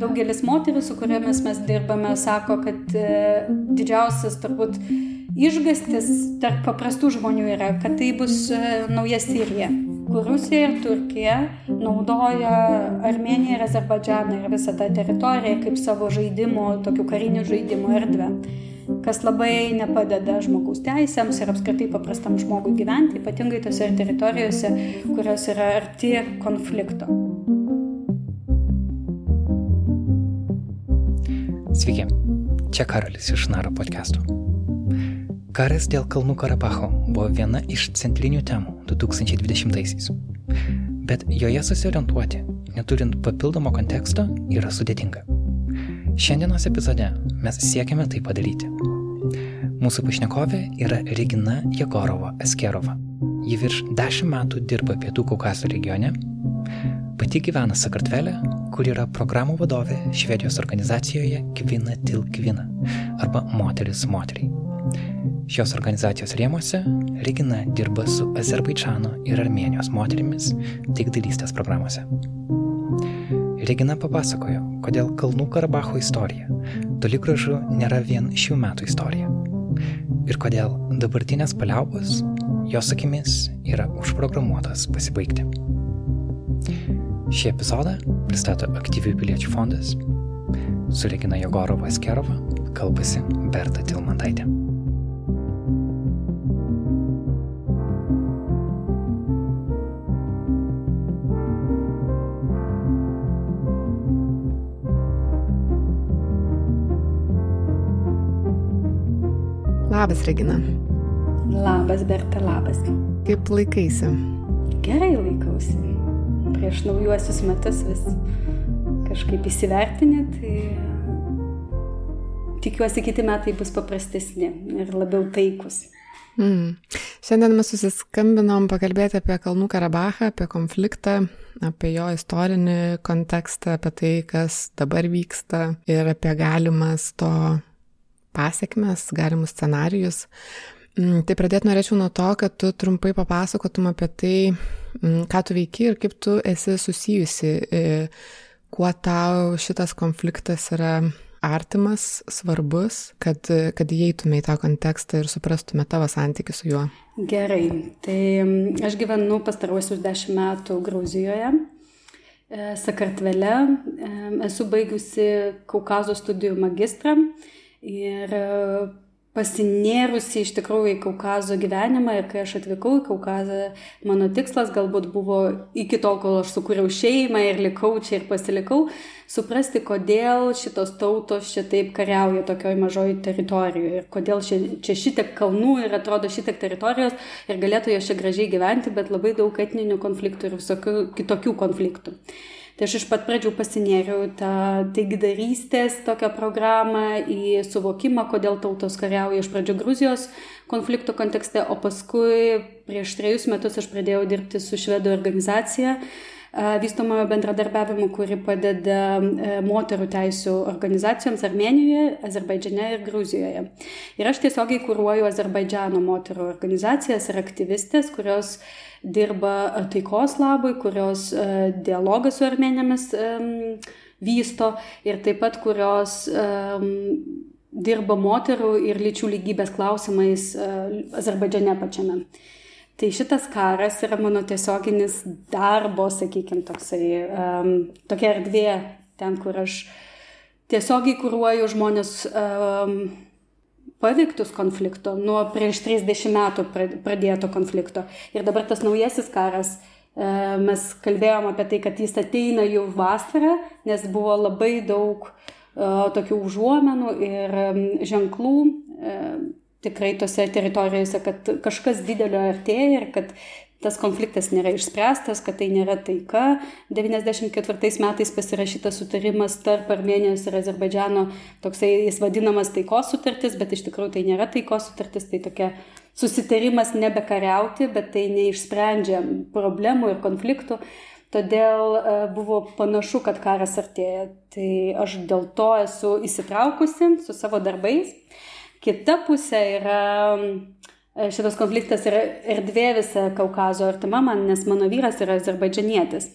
Daugelis moterų, su kuriamis mes dirbame, sako, kad e, didžiausias turbūt išgastis tarp paprastų žmonių yra, kad tai bus e, nauja Sirija, kur Rusija ir Turkija naudoja Armeniją ir Azerbaidžaną ir visą tą teritoriją kaip savo žaidimo, tokių karinių žaidimų erdvę kas labai nepadeda žmogaus teisėms ir apskritai paprastam žmogui gyventi, ypatingai tose teritorijose, kurios yra arti konflikto. Sveiki, čia Karolis iš Naro podcast'o. Karas dėl Kalnų Karabacho buvo viena iš centrinių temų 2020-aisiais. Bet joje susiorientuoti, neturint papildomo konteksto, yra sudėtinga. Šiandienos epizode mes siekiame tai padaryti. Mūsų pašnekovė yra Regina Jegorova Askerova. Ji virš dešimt metų dirba Pietų Kaukaso regione, pati gyvena Sakartvelė kur yra programų vadovė Švedijos organizacijoje Kvina til Kvina arba Moteris moteriai. Šios organizacijos rėmose Regina dirba su Azerbaidžano ir Armenijos moterimis taikdalystės programuose. Regina papasakojo, kodėl Kalnų Karabacho istorija toli gražu nėra vien šių metų istorija. Ir kodėl dabartinės paliaubos, jos akimis, yra užprogramuotas pasibaigti. Šį epizodą pristato Aktyvių piliečių fondas. Su Regina Jogorova Askerova kalbasi Berta Tilmantaitė. Labas, Regina. Labas, Berta, labas. Kaip laikaisi? Gerai laikausi prieš naujuosius metus vis kažkaip įsivertinę, tai tikiuosi kiti metai bus paprastesni ir labiau taikus. Mm. Šiandien mes susiskambinom pakalbėti apie Kalnų Karabachą, apie konfliktą, apie jo istorinį kontekstą, apie tai, kas dabar vyksta ir apie galimas to pasiekmes, galimus scenarius. Mm, tai pradėti norėčiau nuo to, kad tu trumpai papasakotum apie tai, mm, ką tu veiki ir kaip tu esi susijusi, e, kuo tau šitas konfliktas yra artimas, svarbus, kad, kad įeitume į tą kontekstą ir suprastume tavo santykių su juo. Gerai, tai mm, aš gyvenu pastaruosius dešimt metų Gruzijoje. E, Sakartvele esu baigusi Kaukazo studijų magistrą ir pasinėrusi iš tikrųjų į Kaukazo gyvenimą ir kai aš atvykau į Kaukazą, mano tikslas galbūt buvo iki tol, kol aš sukūriau šeimą ir likau čia ir pasilikau, suprasti, kodėl šitos tautos čia taip kariauja tokioj mažoj teritorijoje ir kodėl čia, čia šitiek kalnų ir atrodo šitiek teritorijos ir galėtų jos čia gražiai gyventi, bet labai daug etninių konfliktų ir visokių kitokių konfliktų. Tai aš iš pat pradžių pasinėriau tą taikdarystės tokią programą į suvokimą, kodėl tautos kariauja iš pradžių Gruzijos konflikto kontekste, o paskui prieš trejus metus aš pradėjau dirbti su švedų organizacija vystomojo bendradarbiavimo, kuri padeda moterų teisų organizacijoms Armenijoje, Azerbaidžiane ir Gruzijoje. Ir aš tiesiogiai kūruoju Azerbaidžiano moterų organizacijas ir aktyvistės, kurios dirba taikos labui, kurios dialogą su armenėmis vysto ir taip pat kurios dirba moterų ir lyčių lygybės klausimais Azerbaidžiane pačiame. Tai šitas karas yra mano tiesioginis darbo, sakykime, toksai, um, tokia erdvė, ten, kur aš tiesiogiai kūruoju žmonės um, paveiktus konflikto, nuo prieš 30 metų pradėto konflikto. Ir dabar tas naujasis karas, uh, mes kalbėjom apie tai, kad jis ateina jau vasarą, nes buvo labai daug uh, tokių užuomenų ir ženklų. Uh, tikrai tose teritorijose, kad kažkas didelio artėja ir kad tas konfliktas nėra išspręstas, kad tai nėra taika. 94 metais pasirašytas sutarimas tarp Armenijos ir Azerbaidžiano, toksai jis vadinamas taikos sutartis, bet iš tikrųjų tai nėra taikos sutartis, tai tokia susitarimas nebekariauti, bet tai neišsprendžia problemų ir konfliktų. Todėl e, buvo panašu, kad karas artėja. Tai aš dėl to esu įsitraukusi su savo darbais. Kita pusė yra, šitas konfliktas yra erdvė visa Kaukazo artima man, nes mano vyras yra azerbaidžianietis.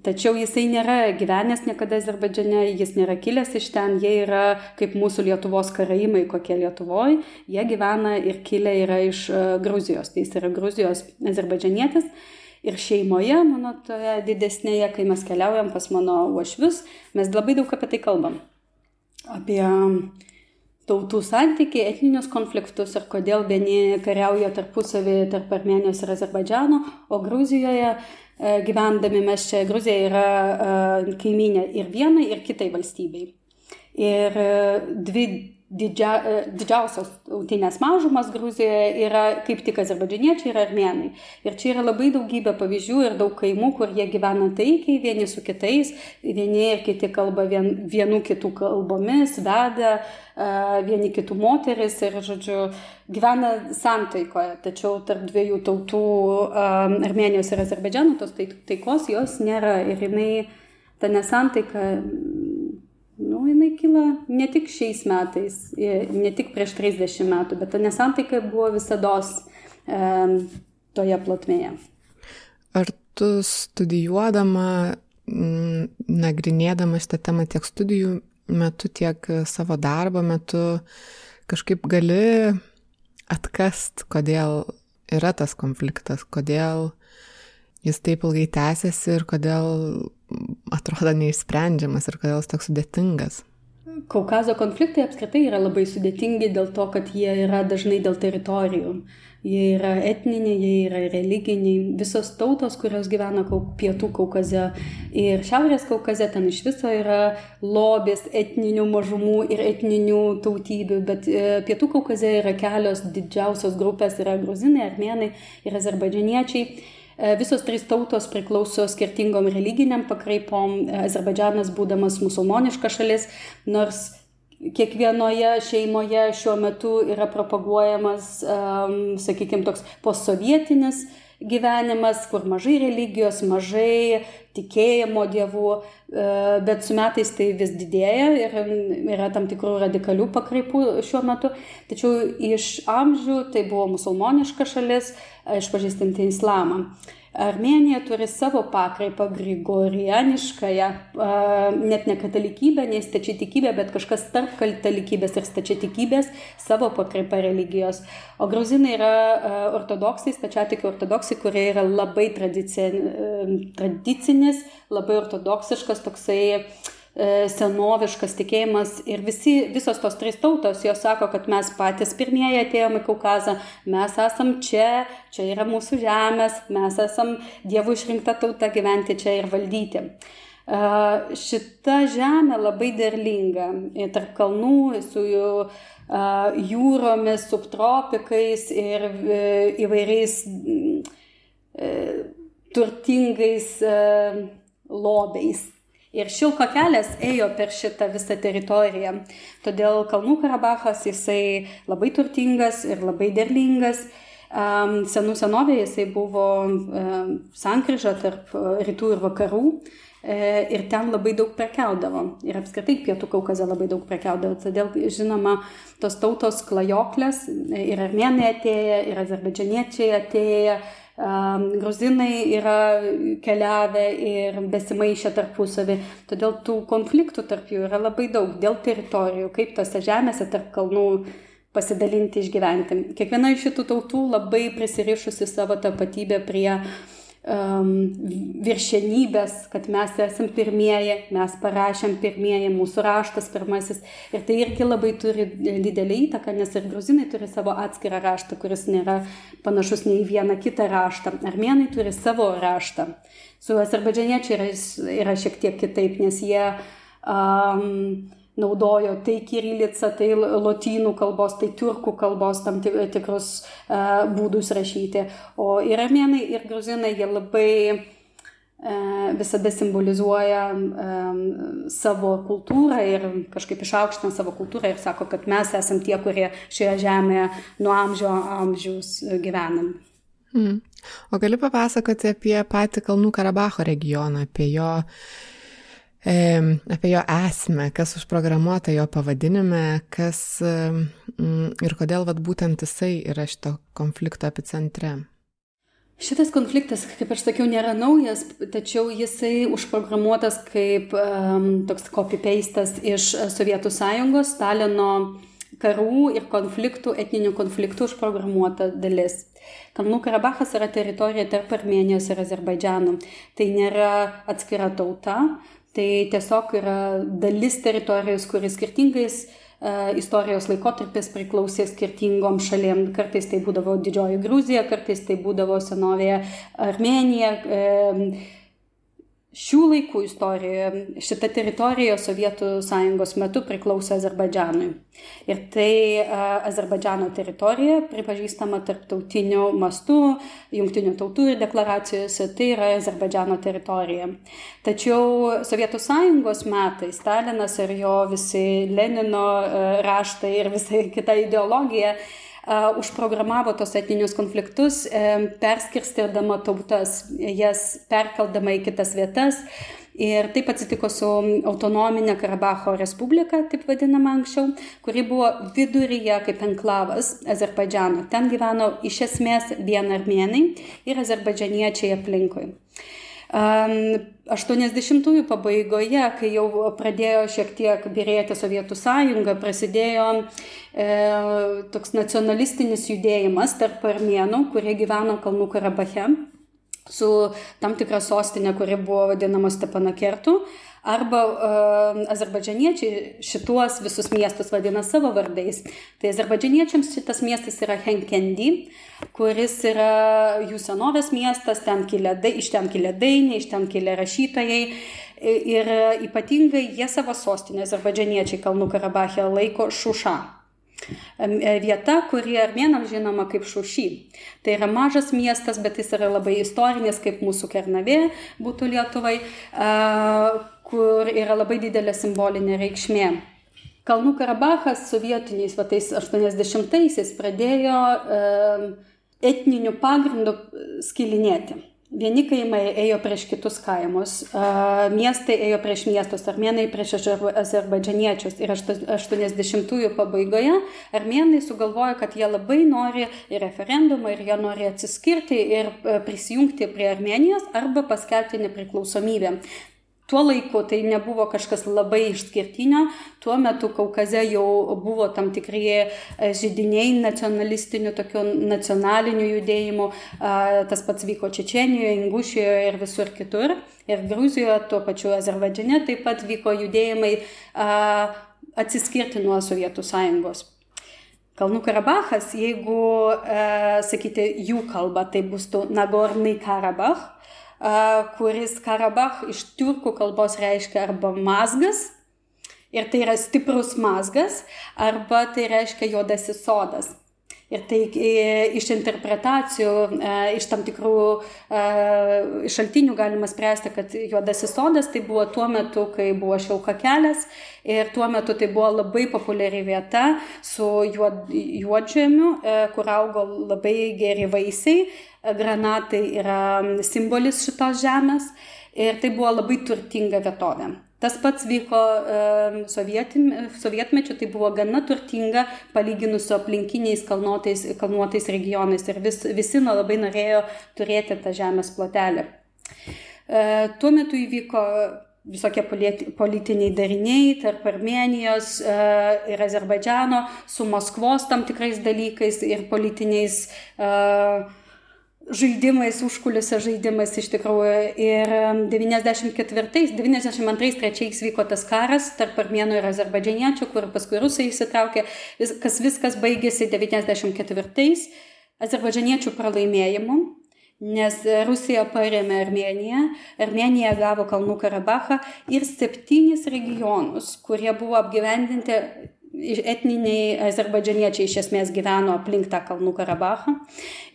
Tačiau jisai nėra gyvenęs niekada Azerbaidžiane, jis nėra kilęs iš ten, jie yra kaip mūsų Lietuvos karaimai, kokie Lietuvoje, jie gyvena ir kilę yra iš e, Gruzijos, tai jis yra Gruzijos azerbaidžianietis. Ir šeimoje, mano toje didesnėje, kai mes keliaujam pas mano uošvius, mes labai daug apie tai kalbam. Apie tautų santykiai, etninius konfliktus ir kodėl vieni kariauja tarpusavį tarp Armenijos ir Azerbaidžiano, o Gruzijoje E, gyvendami mes čia, Gruzija yra e, kaiminė ir vienai, ir kitai valstybei. Ir e, dvi didžia, didžiausios tautinės mažumas Gruzijoje yra kaip tik azerbaidžianiečiai ir armenai. Ir čia yra labai daugybė pavyzdžių ir daug kaimų, kur jie gyvena taikiai vieni su kitais, vieni ir kiti kalba vien, vienų kitų kalbomis, veda vieni kitų moteris ir, žodžiu, gyvena santaikoje. Tačiau tarp dviejų tautų, Armenijos ir Azerbaidžiano, tos taikos jos nėra. Ir jinai, ta nesantaika, nu, jinai kyla ne tik šiais metais, ne tik prieš 30 metų, bet ta nesantaika buvo visada e, toje plotmėje. Ar tu studijuodama, nagrinėdama šitą temą tiek studijų metu, tiek savo darbo metu kažkaip gali atkast, kodėl yra tas konfliktas, kodėl jis taip ilgai tęsiasi ir kodėl atrodo neišsprendžiamas ir kodėl jis toks sudėtingas. Kaukazo konfliktai apskritai yra labai sudėtingi dėl to, kad jie yra dažnai dėl teritorijų. Jie yra etniniai, jie yra religiniai. Visos tautos, kurios gyvena pietų Kaukaze ir šiaurės Kaukaze, ten iš viso yra lobės etninių mažumų ir etninių tautybių. Bet e, pietų Kaukaze yra kelios didžiausios grupės - yra gruzinai, armenai ir azerbaidžianiečiai. E, visos trys tautos priklauso skirtingom religiniam pakraipom. Azerbaidžianas būdamas musulmoniška šalis, nors kiekvienoje šeimoje šiuo metu yra propaguojamas, um, sakykime, toks postsovietinis gyvenimas, kur mažai religijos, mažai tikėjimo dievų, uh, bet su metais tai vis didėja ir yra tam tikrų radikalių pakraipų šiuo metu. Tačiau iš amžių tai buvo musulmoniška šalis, išpažįstanti islamą. Armenija turi savo pakraipą grigorianiškąją, net ne katalikybę, ne stačiatikybę, bet kažkas tarp katalikybės ir stačiatikybės, savo pakraipą religijos. O gruzinai yra ortodoksai, stačiatikių ortodoksai, kurie yra labai tradicinis, labai ortodoksiškas toksai senoviškas tikėjimas ir visi, visos tos trys tautos, jos sako, kad mes patys pirmieji atėjome į Kaukazą, mes esam čia, čia yra mūsų žemės, mes esam Dievo išrinkta tauta gyventi čia ir valdyti. E, šita žemė labai derlinga, tarp kalnų, su jų jūromis, subtropikais ir e, įvairiais turtingais lobiais. Ir šilko kelias ėjo per šitą visą teritoriją. Todėl Kalnų Karabachas jisai labai turtingas ir labai derlingas. Senų senovėje jisai buvo sankryža tarp rytų ir vakarų. E, ir ten labai daug prekiaudavo. Ir apskritai pietų Kaukaze labai daug prekiaudavo. Todėl, žinoma, tos tautos klajoklės ir armenai atėję, ir azerbaidžianiečiai atėję gruzinai yra keliavę ir besimaišę tarpusavį. Todėl tų konfliktų tarp jų yra labai daug dėl teritorijų, kaip tose žemėse tarp kalnų pasidalinti, išgyventi. Kiekviena iš šitų tautų labai prisirišusi savo tapatybę prie uh, viršenybės, kad mes esam pirmieji, mes parašėm pirmieji, mūsų raštas pirmasis. Ir tai irgi labai turi didelį įtaką, nes ir gruzinai turi savo atskirą raštą, kuris nėra panašus nei vieną kitą raštą. Armenai turi savo raštą. Su azerbaidžianiečiai yra, yra šiek tiek kitaip, nes jie um, naudojo tai kirilicą, tai lotynų kalbos, tai turkų kalbos tam tikrus uh, būdus rašyti. O ir armenai, ir gruzinai, jie labai uh, visada simbolizuoja um, savo kultūrą ir kažkaip išaukština savo kultūrą ir sako, kad mes esam tie, kurie šioje žemėje nuo amžio amžiaus gyvenam. Mm. O gali papasakoti apie patį Kalnų Karabacho regioną, apie jo uh, apie jo esmę, kas užprogramuota jo pavadinime, kas ir kodėl vat, būtent jisai yra šito konflikto epicentre. Šitas konfliktas, kaip aš sakiau, nėra naujas, tačiau jisai užprogramuotas kaip um, toks copy-pastas iš Sovietų sąjungos, Stalino karų ir konfliktų, etninių konfliktų užprogramuota dalis. Kalnų Karabachas yra teritorija tarp Armenijos ir Azerbaidžiano. Tai nėra atskira tauta, tai tiesiog yra dalis teritorijos, kuris skirtingais E, istorijos laikotarpis priklausė skirtingom šalim. Kartais tai būdavo Didžioji Gruzija, kartais tai būdavo senovėje Armenija. E, Šių laikų istorijoje šita teritorija Sovietų sąjungos metu priklausė Azerbaidžianui. Ir tai Azerbaidžiano teritorija pripažįstama tarptautiniu mastu, jungtinių tautų ir deklaracijose, tai yra Azerbaidžiano teritorija. Tačiau Sovietų sąjungos metais Stalinas ir jo visi Lenino raštai ir visa kita ideologija užprogramavo tos etninius konfliktus, perskirstydama tautas, jas perkeldama į kitas vietas. Ir taip atsitiko su autonominė Karabacho Respublika, taip vadinama anksčiau, kuri buvo viduryje kaip enklavas Azerbaidžiano. Ten gyveno iš esmės vien armėnai ir azerbaidžianiečiai aplinkui. 80-ųjų pabaigoje, kai jau pradėjo šiek tiek birėti Sovietų sąjunga, prasidėjo e, toks nacionalistinis judėjimas tarp armėnų, kurie gyveno Kalnų Karabache, su tam tikra sostinė, kuri buvo vadinama Stepanakertu. Arba uh, azerbaidžianiečiai šituos visus miestus vadina savo vardais. Tai azerbaidžianiečiams šitas miestas yra Henkendi, kuris yra jų senovės miestas, ten kilė, iš ten kilė dainiai, iš ten kilė rašytojai. Ir ypatingai jie savo sostinę, azerbaidžianiečiai Kalnų Karabachė laiko Šuša vieta, kuri armėnams žinoma kaip Šušy. Tai yra mažas miestas, bet jis yra labai istorinis, kaip mūsų Kernavė būtų Lietuvai kur yra labai didelė simbolinė reikšmė. Kalnų Karabachas sovietiniais vatais 80-aisiais pradėjo e, etniniu pagrindu skilinėti. Vieni kaimai ėjo prieš kitus kaimus, e, miestai ėjo prieš miestus, armėnai prieš azerbaidžianiečius. Ir 80-ųjų pabaigoje armėnai sugalvojo, kad jie labai nori ir referendumą, ir jie nori atsiskirti ir e, prisijungti prie Armenijos arba paskelbti nepriklausomybę. Tuo laiku tai nebuvo kažkas labai išskirtinio, tuo metu Kaukaze jau buvo tam tikri e, žydiniai nacionalistinių, tokių nacionalinių judėjimų, tas pats vyko Čečenijoje, Ingušijoje ir visur kitur. Ir Gruzijoje, tuo pačiu Azerbaidžiane taip pat vyko judėjimai atsiskirti nuo Sovietų sąjungos. Kalnų Karabachas, jeigu, e, sakyti, jų kalba, tai bus Nagornai Karabach, kuris Karabach iš turkų kalbos reiškia arba mazgas, ir tai yra stiprus mazgas, arba tai reiškia juodasis sodas. Ir tai iš interpretacijų, iš tam tikrų šaltinių galima spręsti, kad juodasis sodas tai buvo tuo metu, kai buvo šilka kelias. Ir tuo metu tai buvo labai populiari vieta su juod, juodžemiu, kur augo labai geri vaisiai. Granatai yra simbolis šitos žemės. Ir tai buvo labai turtinga vietovė. Tas pats vyko e, sovietmečiu, tai buvo gana turtinga palyginus su aplinkiniais kalnuotais, kalnuotais regionais ir vis, visi nu, labai norėjo turėti tą žemės plotelį. E, tuo metu įvyko visokie politiniai dariniai tarp Armenijos e, ir Azerbaidžiano su Maskvos tam tikrais dalykais ir politiniais uh, žaidimais, užkulisio žaidimais iš tikrųjų. Ir 94-92-3 vyko tas karas tarp armėnų ir azerbaidžianiečių, kur paskui rusai įsitraukė, kas viskas baigėsi 94-ais azerbaidžianiečių pralaimėjimu. Nes Rusija paremė Armeniją, Armenija gavo Kalnų Karabachą ir septynis regionus, kurie buvo apgyvendinti etniniai azerbaidžianiečiai iš esmės gyveno aplink tą Kalnų Karabachą.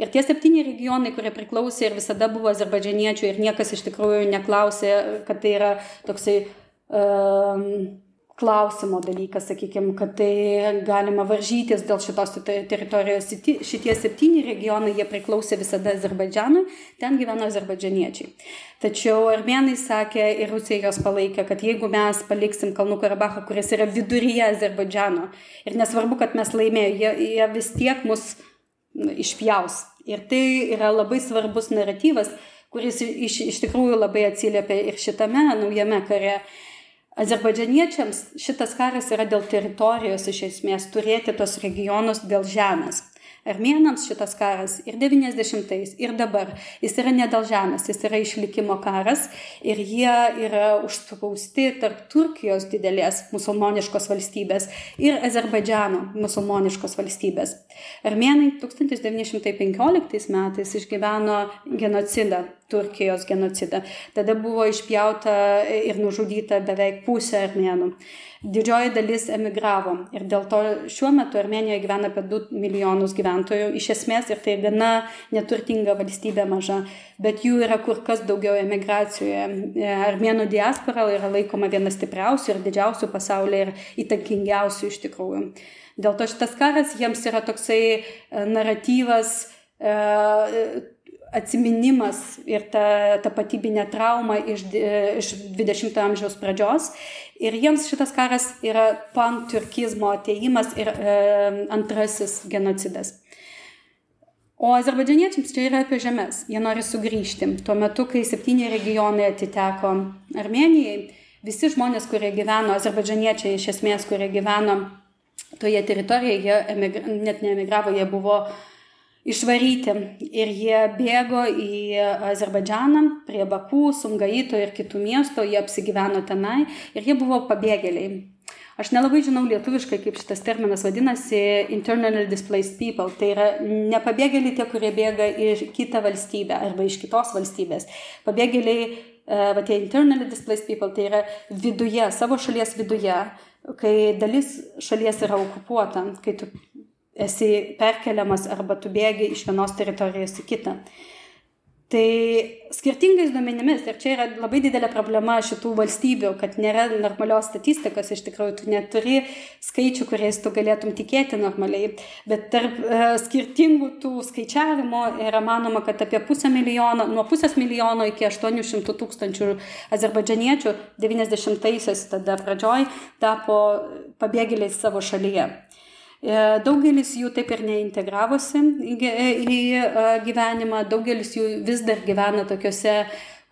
Ir tie septyni regionai, kurie priklausė ir visada buvo azerbaidžianiečių ir niekas iš tikrųjų neklausė, kad tai yra toksai um, klausimo dalykas, sakykime, kad tai galima varžytis dėl šitos teritorijos. Šitie septyni regionai, jie priklausė visada Azerbaidžianui, ten gyveno azerbaidžianiečiai. Tačiau armenai sakė ir Rusija jos palaikė, kad jeigu mes paliksim Kalnų Karabachą, kuris yra viduryje Azerbaidžiano, ir nesvarbu, kad mes laimėjome, jie, jie vis tiek mus išpjaus Ir tai yra labai svarbus naratyvas, kuris iš, iš tikrųjų labai atsiliepia ir šitame naujame kare. Azerbaidžianiečiams šitas karas yra dėl teritorijos iš esmės turėti tos regionus dėl žemės. Armėnams šitas karas ir 90-ais, ir dabar, jis yra ne dėl žemės, jis yra išlikimo karas ir jie yra užspausti tarp Turkijos didelės musulmoniškos valstybės ir Azerbaidžiano musulmoniškos valstybės. Armėnai 1915 metais išgyveno genocidą, Turkijos genocidą. Tada buvo išpjauta ir nužudyta beveik pusė armėnų didžioji dalis emigravo ir dėl to šiuo metu Armenijoje gyvena apie 2 milijonus gyventojų iš esmės ir tai gana neturtinga valstybė maža, bet jų yra kur kas daugiau emigracijoje. E, armėnų diaspora yra laikoma viena stipriausių ir didžiausių pasaulyje ir įtakingiausių iš tikrųjų. Dėl to šitas karas jiems yra toksai e, naratyvas e, atsiminimas ir ta tapatybinė trauma iš, iš 20-ojo amžiaus pradžios. Ir jiems šitas karas yra panturkizmo ateimas ir e, antrasis genocidas. O azerbaidžianiečiams čia yra apie žemės. Jie nori sugrįžti. Tuo metu, kai septyni regionai atiteko Armenijai, visi žmonės, kurie gyveno, azerbaidžianiečiai iš esmės, kurie gyveno toje teritorijoje, jie emigra, net neemigravo, jie buvo uh, išvaryti ir jie bėgo į Azerbaidžaną prie Bakų, Sungaito ir kitų miestų, jie apsigyveno tenai ir jie buvo pabėgėliai. Aš nelabai žinau lietuviškai, kaip šitas terminas vadinasi, internally displaced people. Tai yra nepabėgėliai tie, kurie bėga iš kitą valstybę arba iš kitos valstybės. Pabėgėliai, e, va tie internally displaced people, tai yra viduje, savo šalies viduje, kai dalis šalies yra okupuota, kai tu esi perkeliamas arba tu bėgi iš vienos teritorijos į kitą. Tai skirtingais duomenimis, ir čia yra labai didelė problema šitų valstybių, kad nėra normalios statistikos, iš tikrųjų tu neturi skaičių, kuriais tu galėtum tikėti normaliai, bet tarp e, skirtingų tų skaičiavimų yra manoma, kad apie pusę milijono, nuo pusės milijono iki 800 tūkstančių azerbaidžianiečių 90-aisiais tada pradžioj tapo pabėgėliais savo šalyje. E, daugelis jų taip ir neintegravosi į gyvenimą, daugelis jų vis dar gyvena tokiuose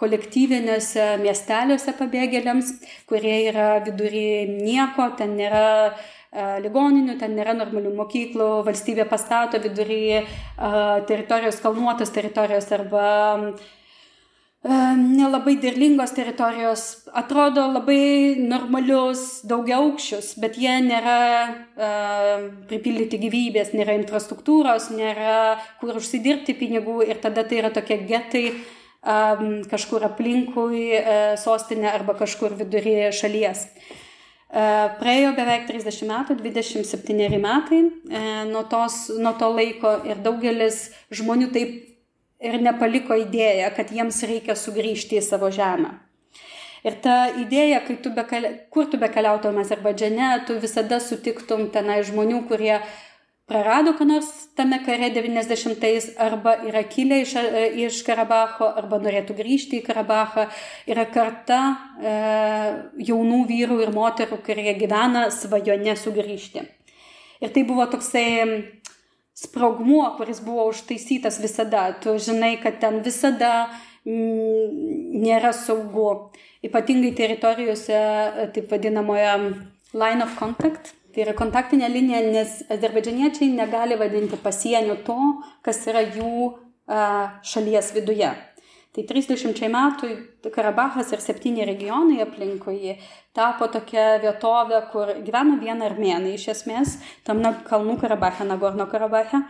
kolektyvinėse miesteliuose pabėgėliams, kurie yra vidury nieko, ten nėra ligoninių, ten nėra normalių mokyklų, valstybė pastato vidury teritorijos, kalnuotos teritorijos arba nelabai derlingos teritorijos, atrodo labai normalius, daugiaaukščius, bet jie nėra uh, pripildyti gyvybės, nėra infrastruktūros, nėra kur užsidirbti pinigų ir tada tai yra tokie getai um, kažkur aplinkui uh, sostinė arba kažkur viduryje šalies. Uh, praėjo beveik 30 metų, 27 metai uh, nuo, tos, nuo to laiko ir daugelis žmonių taip ir nepaliko idėją, kad jiems reikia sugrįžti į savo žemę. Ir ta idėja, kai tu bekali, kur tu bekeliautum Azerbaidžiane, tu visada sutiktum tenai žmonių, kurie prarado ką nors tame kare 90-ais arba yra kilę iš, iš Karabacho arba norėtų grįžti į Karabachą. Yra karta e, jaunų vyrų ir moterų, kurie gyvena svajone sugrįžti. Ir tai buvo toksai sprogmuo, kuris buvo užtaisytas visada. Tu žinai, kad ten visada mm, nėra saugu. Ypatingai teritorijose, taip vadinamoje line of contact. Tai yra kontaktinė linija, nes azerbaidžianiečiai negali vadinti pasienio to, kas yra jų šalies viduje. Tai 30 metų Karabachas ir septyni regionai aplinkui tapo tokia vietovė, kur gyveno vien armėnai iš esmės, tam kalnų Karabache, Nagorno Karabache.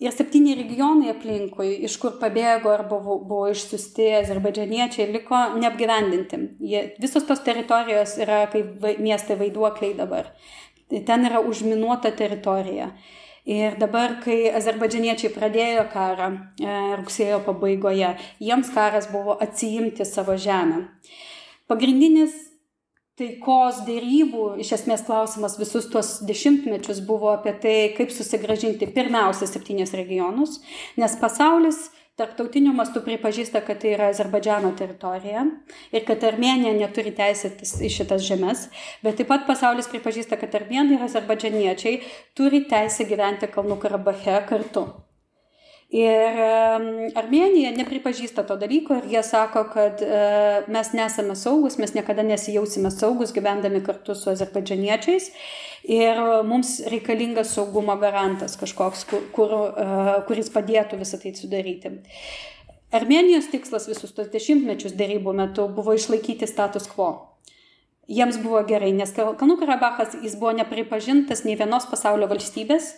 Ir septyni regionai aplinkui, iš kur pabėgo ar buvo, buvo išsiusti azerbaidžianiečiai, liko neapgyvendinti. Jie, visos tos teritorijos yra kaip miestai vaiduokliai dabar. Ten yra užminuota teritorija. Ir dabar, kai azerbaidžianiečiai pradėjo karą e, rugsėjo pabaigoje, jiems karas buvo atsijimti savo žemę. Pagrindinis taikos dėrybų, iš esmės klausimas visus tuos dešimtmečius buvo apie tai, kaip susigražinti pirmiausia septynės regionus, nes pasaulis tarptautiniu mastu pripažįsta, kad tai yra Azerbaidžiano teritorija ir kad Armenija neturi teisėtis į šitas žemės, bet taip pat pasaulis pripažįsta, kad armėnai ir azerbaidžianiečiai turi teisę gyventi Kalnų Karabache kartu. Ir Armenija nepripažįsta to dalyko ir jie sako, kad mes nesame saugus, mes niekada nesijausime saugus gyvendami kartu su azerbaidžianiečiais ir mums reikalingas saugumo garantas kažkoks, kur, kur, kuris padėtų visą tai sudaryti. Armenijos tikslas visus tos dešimtmečius dėrybų metu buvo išlaikyti status quo jiems buvo gerai, nes Kalnų Karabachas jis buvo nepripažintas nei vienos pasaulio valstybės,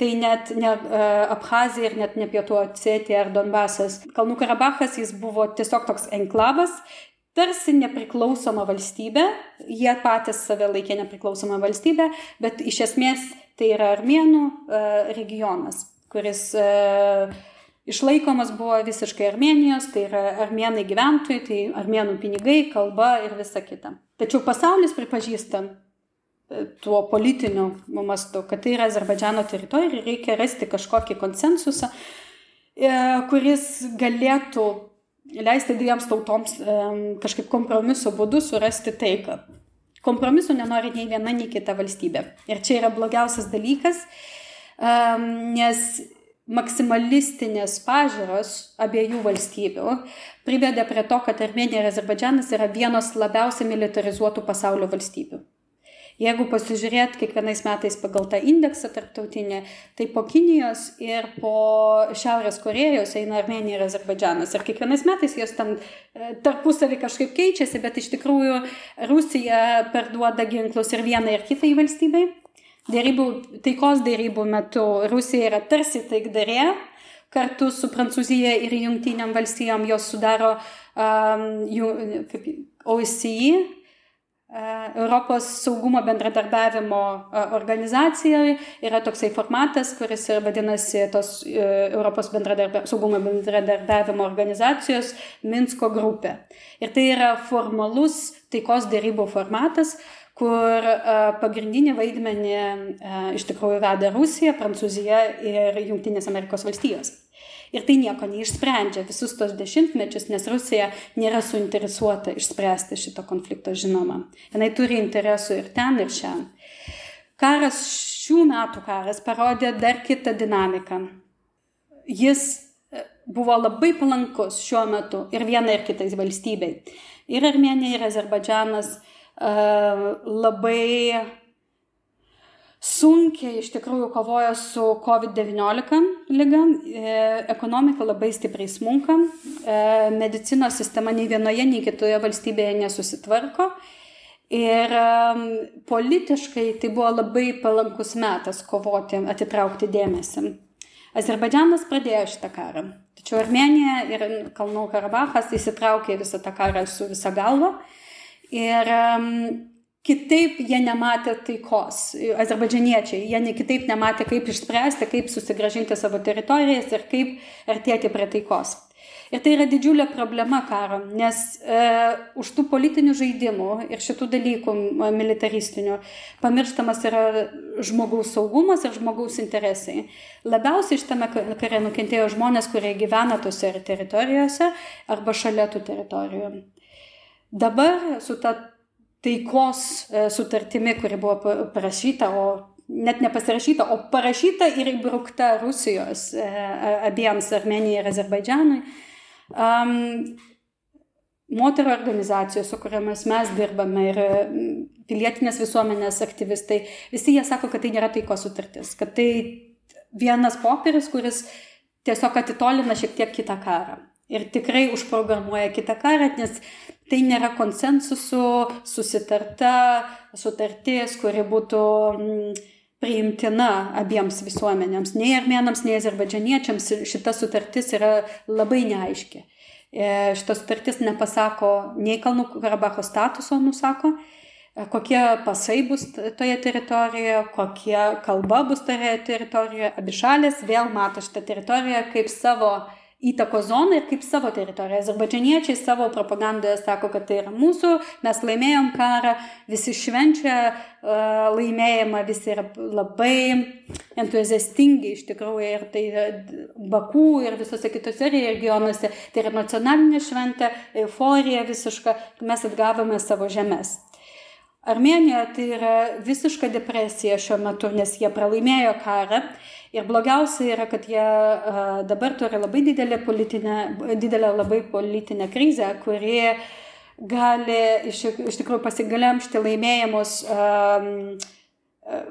tai net ne uh, Abhazija ir net ne Pietų Osetija ar Donbasas. Kalnų Karabachas jis buvo tiesiog toks enklavas, tarsi nepriklausoma valstybė, jie patys save laikė nepriklausoma valstybė, bet iš esmės tai yra armėnų uh, regionas, kuris uh, išlaikomas buvo visiškai Armenijos, tai yra armenai gyventojai, tai armenų pinigai, kalba ir visa kita. Tačiau pasaulis pripažįsta e, tuo politiniu mastu, kad tai yra Azerbaidžiano teritorija ir reikia rasti kažkokį konsensusą, e, kuris galėtų leisti dviems tautoms e, kažkaip kompromiso būdu surasti taiką. Kompromiso nenori nei viena, nei kita valstybė. Ir čia yra blogiausias dalykas, nes maksimalistinės pažiūros abiejų valstybių privedė prie to, kad Armenija ir Azerbaidžianas yra vienos labiausiai militarizuotų pasaulio valstybių. Jeigu pasižiūrėt kiekvienais metais pagal tą indeksą tarptautinę, tai po Kinijos ir po Šiaurės Korejos eina Armenija ir Azerbaidžanas. Ir kiekvienais metais jos tam e, tarpusavį kažkaip keičiasi, bet iš tikrųjų Rusija perduoda ginklus ir vienai ir kitai valstybei dėrybų, taikos dėrybų metu Rusija yra tarsi taikdarė, kartu su Prancūzija ir Junktiniam valstijom jos sudaro um, OSCE, Europos saugumo bendradarbiavimo uh, organizacijoje yra toksai formatas, kuris ir vadinasi tos uh, Europos bendradarbia, saugumo bendradarbiavimo organizacijos Minsko grupė. Ir tai yra formalus taikos dėrybų formatas, kur pagrindinį vaidmenį iš tikrųjų veda Rusija, Prancūzija ir Junktinės Amerikos valstijos. Ir tai nieko neišsprendžia visus tos dešimtmečius, nes Rusija nėra suinteresuota išspręsti šito konflikto, žinoma. Jis turi interesų ir ten, ir šiandien. Karas, šių metų karas parodė dar kitą dinamiką. Jis buvo labai palankus šiuo metu ir vienai ir kitais valstybei. Ir Armenija, ir Azerbaidžanas uh, labai sunkiai iš tikrųjų kovoja su COVID-19 lyga, e, ekonomika labai stipriai smunka, e, medicinos sistema nei vienoje, nei kitoje valstybėje nesusitvarko. Ir politiškai tai buvo labai palankus metas kovoti, atitraukti dėmesį. Azerbaidžianas pradėjo šitą karą. Tačiau Armenija ir Kalnų Karabachas įsitraukė visą tą karą su visa galva. Ir kitaip jie nematė taikos, azerbaidžianiečiai, jie ne kitaip nematė, kaip išspręsti, kaip susigražinti savo teritorijas ir kaip artėti prie taikos. Ir tai yra didžiulė problema karo, nes e, už tų politinių žaidimų ir šitų dalykų militaristinių pamirštamas yra žmogaus saugumas ir žmogaus interesai. Labiausiai šitame kare nukentėjo žmonės, kurie gyvena tose teritorijose arba šalia tų teritorijų. Dabar su ta taikos e, sutartimi, kuri buvo parašyta, o net nepasirašyta, o parašyta ir įbraukta Rusijos e, abiems Armenijai ir Azerbaidžianui. Um, moterų organizacijos, su kuriamis mes dirbame ir pilietinės visuomenės aktyvistai, visi jie sako, kad tai nėra taikos sutartis, kad tai vienas popierius, kuris tiesiog atitolina šiek tiek kitą karą. Ir tikrai užprogramuoja kitą karą, nes tai nėra konsensusų susitarta sutartis, kuri būtų mm, priimtina abiems visuomenėms. Nei armenams, nei azerbaidžianiečiams šita sutartis yra labai neaiški. E, šita sutartis nepasako nei Kalnų Karabacho statuso, nusako, e, kokie pasai bus toje teritorijoje, kokia kalba bus toje teritorijoje. Abi šalės vėl mato šitą teritoriją kaip savo įtakos zoną ir kaip savo teritoriją. Azerbaidžianiečiai savo propagandoje sako, kad tai yra mūsų, mes laimėjom karą, visi švenčia uh, laimėjimą, visi yra labai entuziastingi iš tikrųjų ir tai Bakų ir visose kitose regionuose, tai yra nacionalinė šventė, euforija visiška, mes atgavome savo žemės. Armenija tai yra visiška depresija šiuo metu, nes jie pralaimėjo karą Ir blogiausia yra, kad jie dabar turi labai didelę, politinę, didelę labai politinę krizę, kuri gali iš, iš tikrųjų pasigalemšti laimėjimus um,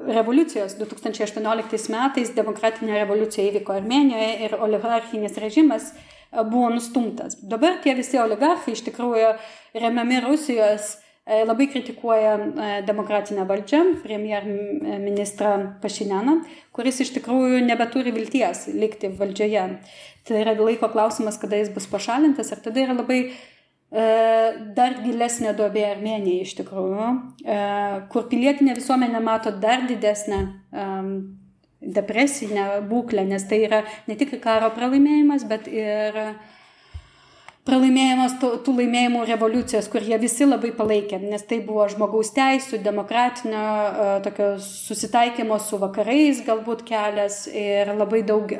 revoliucijos 2018 metais demokratinė revoliucija įvyko Armenijoje ir oligarchinis režimas buvo nustumtas. Dabar tie visi oligarchai iš tikrųjų remiami Rusijos E, labai kritikuoja e, demokratinę valdžią, premjerministrą Pašinėną, kuris iš tikrųjų nebeturi vilties likti valdžioje. Tai yra laiko klausimas, kada jis bus pašalintas ir tada yra labai e, dar gilesnė duobė Armenijai iš tikrųjų, kur pilietinė visuomenė mato dar didesnę depresinę būklę, nes tai yra ne tik karo pralaimėjimas, bet ir pralaimėjimas tų, tų laimėjimų revoliucijos, kur jie visi labai palaikė, nes tai buvo žmogaus teisų, demokratinio e, tokio susitaikymo su vakarais galbūt kelias ir labai daug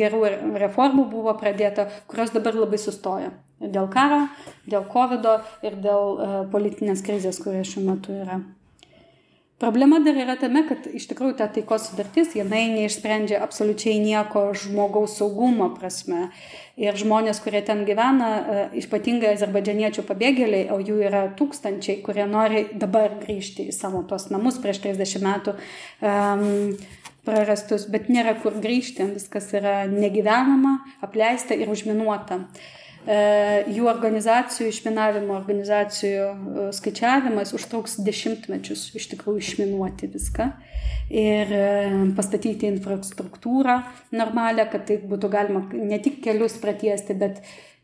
gerų reformų buvo pradėta, kurios dabar labai sustoja. Dėl karo, dėl COVID ir dėl e, politinės krizės, kurie šiuo metu yra. Problema dar yra tame, kad iš tikrųjų ta taikos sudartis, jinai neišsprendžia absoliučiai nieko žmogaus saugumo prasme. Ir žmonės, kurie ten gyvena, e, ypatingai azerbaidžianiečių pabėgėliai, o jų yra tūkstančiai, kurie nori dabar grįžti į savo tos namus prieš 30 metų um, prarastus, bet nėra kur grįžti, viskas yra negyvenama, apleista ir užminuota. Uh, jų organizacijų, išminavimo organizacijų e, skaičiavimas užtruks dešimtmečius iš tikrųjų išminuoti viską ir e, pastatyti infrastruktūrą normalią, kad tai būtų galima ne tik kelius pratiesti, bet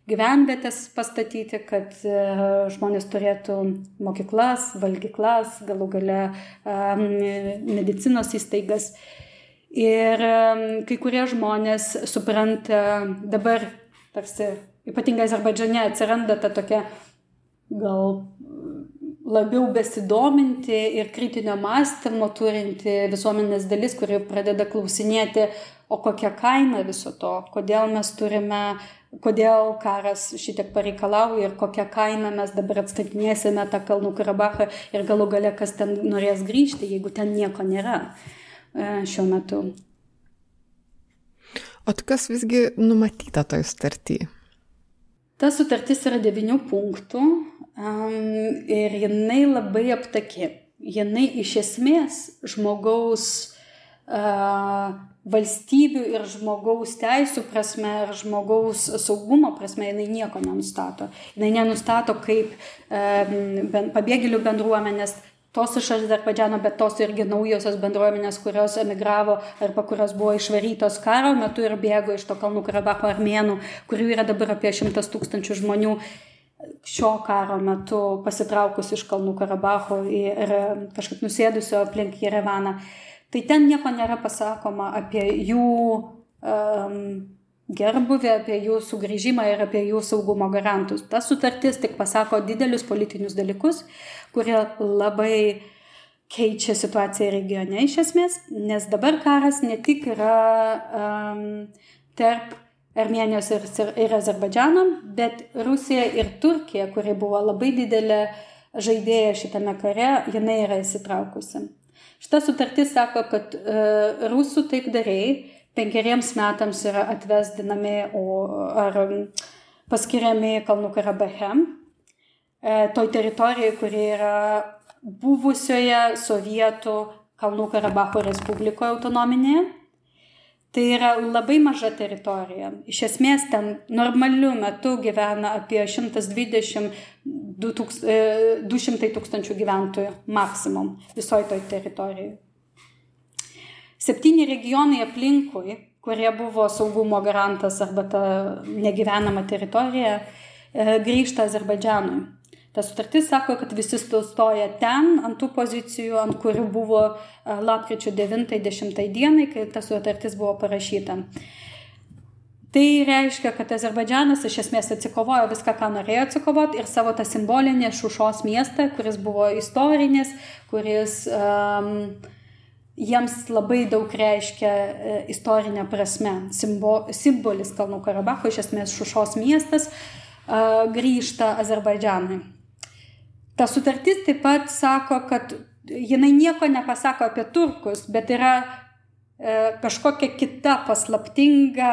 gyvenvietės pastatyti, kad žmonės turėtų mokyklas, valgyklas, galų gale medicinos įstaigas. Ir kai kurie žmonės supranta dabar tarsi ypatingai Azerbaidžiane atsiranda ta tokia gal labiau besidominti ir kritinio mąstymo turinti visuomenės dalis, kuri pradeda klausinėti, o kokia kaina viso to, kodėl mes turime, kodėl karas šitiek pareikalauja ir kokią kainą mes dabar atstatinėsime tą Kalnų Karabachą ir galų gale, kas ten norės grįžti, jeigu ten nieko nėra e, šiuo metu. O kas visgi numatyta toj sutartyje? Ta sutartis yra devinių punktų um, ir jinai labai aptaki. Jinai iš esmės žmogaus uh, valstybių ir žmogaus teisų prasme ir žmogaus saugumo prasme jinai nieko nenustato. Jinai nenustato, kaip um, pabėgėlių bendruomenės tos iš Azerbaidžiano, bet tos irgi naujosios bendruomenės, kurios emigravo arba kurios buvo išvarytos karo metu ir bėgo iš to Kalnų Karabacho armėnų, kurių yra dabar apie šimtas tūkstančių žmonių šio karo metu pasitraukus iš Kalnų Karabacho ir kažkaip nusėdusio aplink Jerevaną. Tai ten nieko nėra pasakoma apie jų um, gerbuvį, apie jų sugrįžimą ir apie jų saugumo garantus. Ta sutartis tik pasako didelius politinius dalykus, kurie labai keičia situaciją regione iš esmės, nes dabar karas ne tik yra um, tarp Armenijos ir, ir Azerbaidžiano, bet Rusija ir Turkija, kuri buvo labai didelė žaidėja šitame kare, jinai yra įsitraukusi. Šita sutartis sako, kad uh, rusų taikdariai penkeriems metams yra atvesdinami ar paskiriami Kalnų Karabache, e, toj teritorijai, kuri yra buvusioje Sovietų Kalnų Karabacho Respublikoje autonominėje. Tai yra labai maža teritorija. Iš esmės ten normaliu metu gyvena apie 120-200 e, tūkstančių gyventojų maksimum visoje toj teritorijoje. Septyni regionai aplinkui, kurie buvo saugumo garantas arba ta negyvenama teritorija, e, grįžta Azerbaidžianui. Ta sutartis sako, kad visi stoja ten, ant tų pozicijų, ant kurių buvo e, lapkričio 9-10 dienai, kai ta sutartis buvo parašyta. Tai reiškia, kad Azerbaidžianas iš esmės atsikovojo viską, ką norėjo atsikovoti ir savo tą simbolinį Šušos miestą, kuris buvo istorinis, kuris um, jiems labai daug reiškia e, istorinė prasme. Simbo, simbolis Kalnų Karabacho, iš esmės Šušos miestas, e, grįžta Azerbaidžianui. Ta sutartis taip pat sako, kad jinai nieko nepasako apie turkus, bet yra kažkokia kita paslaptinga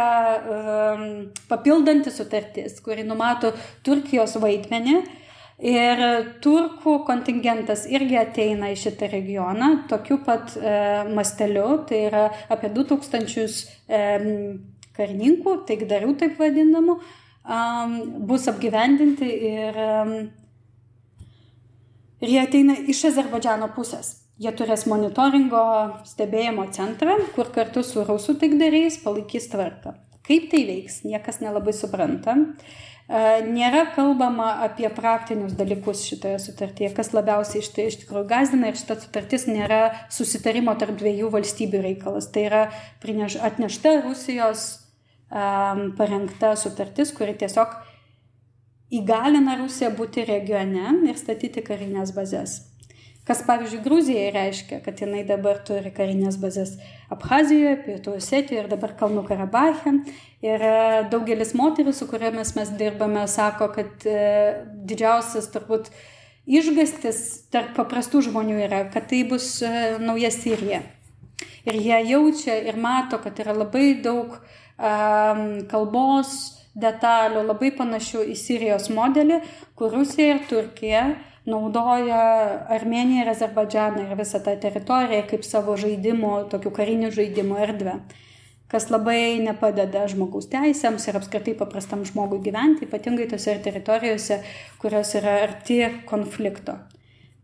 papildanti sutartis, kuri numato Turkijos vaidmenį Ir turkų kontingentas irgi ateina į šitą regioną tokiu pat e, masteliu, tai yra apie 2000 e, karininkų, taikdarių taip vadinamų, e, bus apgyvendinti ir, e, ir jie ateina iš Azerbaidžiano pusės. Jie turės monitoringo stebėjimo centrą, kur kartu su rusų taikdariais palaikys tvarką. Kaip tai veiks, niekas nelabai supranta. E, nėra kalbama apie praktinius dalykus šitoje sutartyje, kas labiausiai iš, iš tikrųjų gazdina ir šita sutartis nėra susitarimo tarp dviejų valstybių reikalas. Tai yra prineš, atnešta Rusijos um, parengta sutartis, kuri tiesiog įgalina Rusiją būti regione ir statyti karinės bazės. Kas pavyzdžiui Gruzijai reiškia, kad jinai dabar turi karinės bazės Abhazijoje, Pietų Osetijoje ir dabar Kalnų Karabache. Ir e, daugelis moterų, su kuriamis mes dirbame, sako, kad e, didžiausias turbūt išgastis tarp paprastų žmonių yra, kad tai bus e, nauja Sirija. Ir jie jaučia ir mato, kad yra labai daug um, kalbos detalių, labai panašių į Sirijos modelį, kur Rusija ir Turkija naudoja Armeniją ir Azerbaidžaną ir visą tą teritoriją kaip savo žaidimo, tokių karinių žaidimų erdvę, kas labai nepadeda žmogaus teisėms ir apskritai paprastam žmogui gyventi, ypatingai tose teritorijose, kurios yra arti konflikto.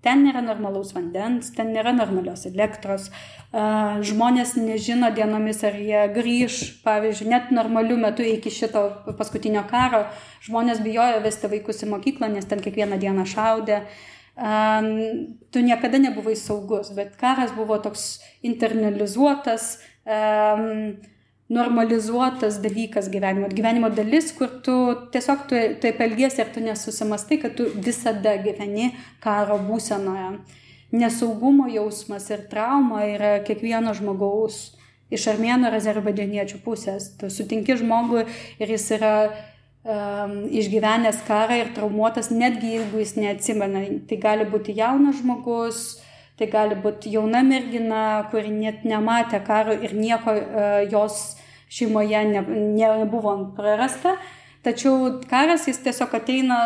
Ten nėra normalaus vandens, ten nėra normalios elektros, žmonės nežino dienomis, ar jie grįž, pavyzdžiui, net normaliu metu iki šito paskutinio karo, žmonės bijojo vesti vaikus į mokyklą, nes ten kiekvieną dieną šaudė. Tu niekada nebuvai saugus, bet karas buvo toks internalizuotas, normalizuotas dalykas gyvenimo, gyvenimo dalis, kur tu tiesiog tu taip elgiesi ir tu nesusimastai, kad tu visada gyveni karo būsenoje. Nesaugumo jausmas ir trauma yra kiekvieno žmogaus iš armėnų ir azerbaidžianiečių pusės. Tu sutinki žmogų ir jis yra um, išgyvenęs karą ir traumuotas, netgi jeigu jis neatsimena. Tai gali būti jaunas žmogus, tai gali būti jauna mergina, kuri net nematė karo ir nieko uh, jos šeimoje ne, nebuvo prarasta, tačiau karas jis tiesiog ateina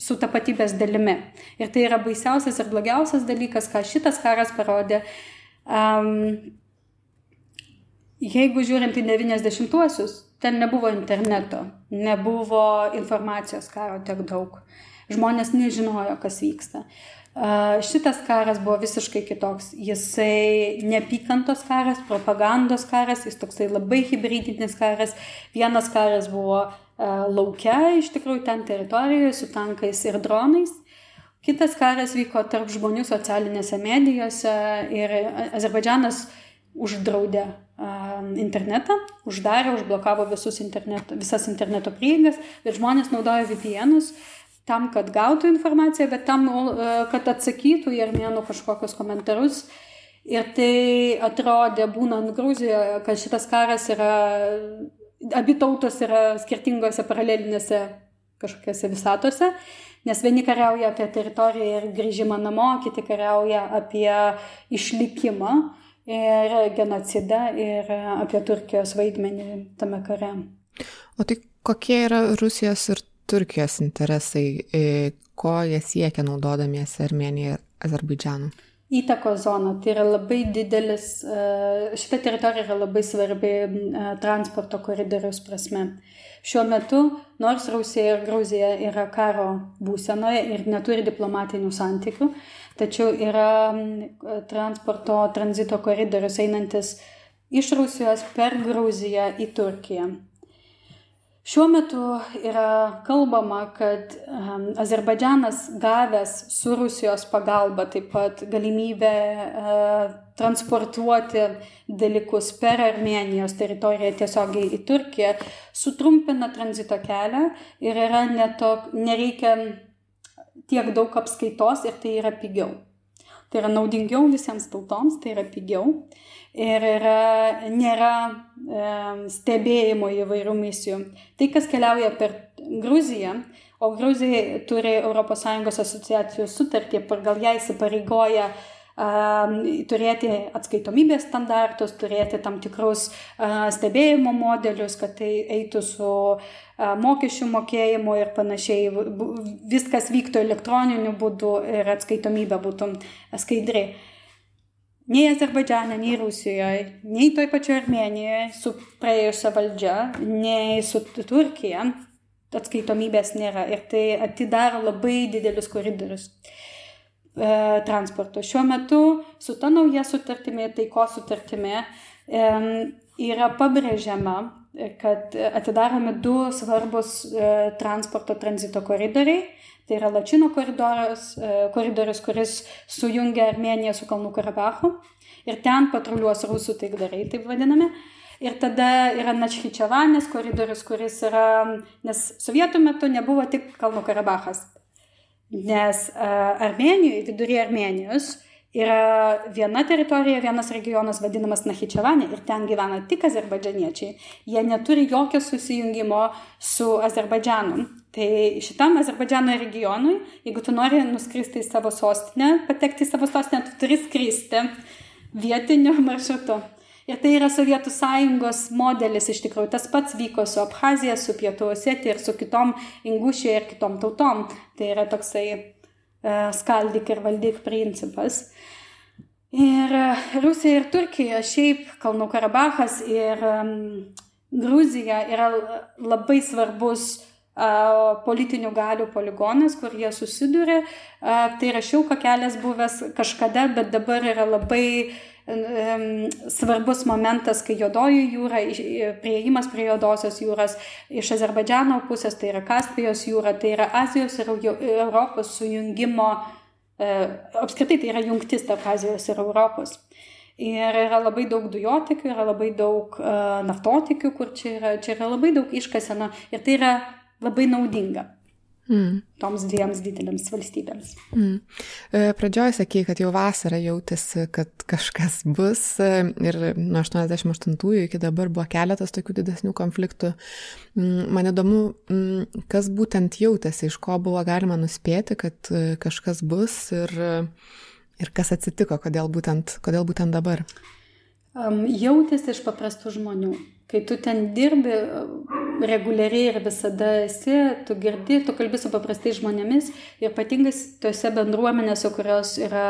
su tapatybės dalimi. Ir tai yra baisiausias ir blogiausias dalykas, ką šitas karas parodė. Um, jeigu žiūrint į 90-uosius, ten nebuvo interneto, nebuvo informacijos karo tiek daug. Žmonės nežinojo, kas vyksta. Šitas karas buvo visiškai kitoks. Jisai nepykantos karas, propagandos karas, jis toksai labai hybridinis karas. Vienas karas buvo laukia, iš tikrųjų ten teritorijoje su tankais ir dronais. Kitas karas vyko tarp žmonių socialinėse medijose ir Azerbaidžianas uždraudė internetą, uždarė, užblokavo visus interneto, visas interneto prieigas, bet žmonės naudojo VPN'us tam, kad gautų informaciją, bet tam, e, kad atsakytų į armėnų kažkokius komentarus. Ir tai atrodė, būnant Gruzijoje, kad šitas karas yra, abi tautos yra skirtingose paralelinėse kažkokiose visatose, nes vieni kariauja apie teritoriją ir grįžimą namo, kiti kariauja apie išlikimą ir genocidą ir apie Turkijos vaidmenį tame kare. O tai kokie yra Rusijos ir Turkijos interesai, e, ko jie siekia naudodamiesi Armeniją ir Azerbaidžianą? Įtakos zona. Tai yra labai didelis, e, šita teritorija yra labai svarbi e, transporto koridoriaus prasme. Šiuo metu, nors Rusija ir Gruzija yra karo būsenoje ir neturi diplomatinių santykių, tačiau yra transporto tranzito koridorius einantis iš Rusijos per Gruziją į Turkiją. Šiuo metu yra kalbama, kad um, Azerbaidžianas gavęs su Rusijos pagalba taip pat galimybę uh, transportuoti dalykus per Armenijos teritoriją tiesiogiai į Turkiją, sutrumpina tranzito kelią ir yra netok, nereikia tiek daug apskaitos ir tai yra pigiau. Tai yra naudingiau visiems tautoms, tai yra pigiau ir yra, nėra e, stebėjimo įvairių misijų. Tai, kas keliauja per Gruziją, o Gruzija turi ES asociacijos sutartį, pagal ją įsipareigoja turėti atskaitomybės standartus, turėti tam tikrus stebėjimo modelius, kad tai eitų su mokesčių mokėjimu ir panašiai, viskas vyktų elektroniniu būdu ir atskaitomybė būtų skaidri. Nei Azerbaidžiane, nei Rusijoje, nei toj pačioje Armenijoje su praėjusia valdžia, nei su Turkija atskaitomybės nėra ir tai atidaro labai didelius koridorius e, transporto. Šiuo metu su ta nauja sutartimi, taiko sutartimi, e, yra pabrėžiama, kad atidaromi du svarbus e, transporto tranzito koridoriai. Tai yra Lačino koridorius, e, koridorius, kuris sujungia Armeniją su Kalnų Karabachu. Ir ten patruliuos rusų taikdariai, taip vadinami. Ir tada yra Načhičiavanės koridorius, kuris yra, nes sovietų metu nebuvo tik Kalnų Karabachas. Nes uh, Armenijoje, viduryje Armenijos, yra viena teritorija, vienas regionas vadinamas Nachičiavanė ir ten gyvena tik azerbaidžianiečiai. Jie neturi jokio susijungimo su Azerbaidžianu. Tai šitam Azerbaidžiano regionui, jeigu tu nori nuskristi į savo sostinę, patekti į savo sostinę, tu turi skristi vietiniu maršrutu. Ir tai yra Sovietų sąjungos modelis iš tikrųjų. Tas pats vyko su Abhazija, su Pietų Osetija ir su kitom Ingušija ir kitom tautom. Tai yra toksai uh, skaldyk ir valdyk principas. Ir uh, Rusija ir Turkija, šiaip Kalnų Karabachas ir um, Gruzija yra labai svarbus uh, politinių galių poligonas, kur jie susiduria. Uh, tai yra šiauka kelias buvęs kažkada, bet dabar yra labai uh, svarbus momentas, kai Jodoji jūra, prieimas prie Jodosios jūros iš Azerbaidžiano pusės, tai yra Kaspijos jūra, tai yra Azijos ir Europos sujungimo, e, apskritai tai yra jungtis tarp Azijos ir Europos. Ir yra labai daug dujotikių, yra labai daug uh, naftotikių, kur čia yra, čia yra labai daug iškaseno ir tai yra labai naudinga. Mm. toms dviems didelėms valstybėms. Mm. Pradžioje sakė, kad jau vasarą jautėsi, kad kažkas bus e, ir nuo 88-ųjų iki dabar buvo keletas tokių didesnių konfliktų. Mm, man įdomu, mm, kas būtent jautėsi, iš ko buvo galima nuspėti, kad e, kažkas bus ir, ir kas atsitiko, kodėl būtent, kodėl būtent dabar. Um, jautėsi iš paprastų žmonių kai tu ten dirbi reguliariai ir visada esi, tu girdi, tu kalbi su paprastais žmonėmis ir ypatingai tose bendruomenėse, kurios yra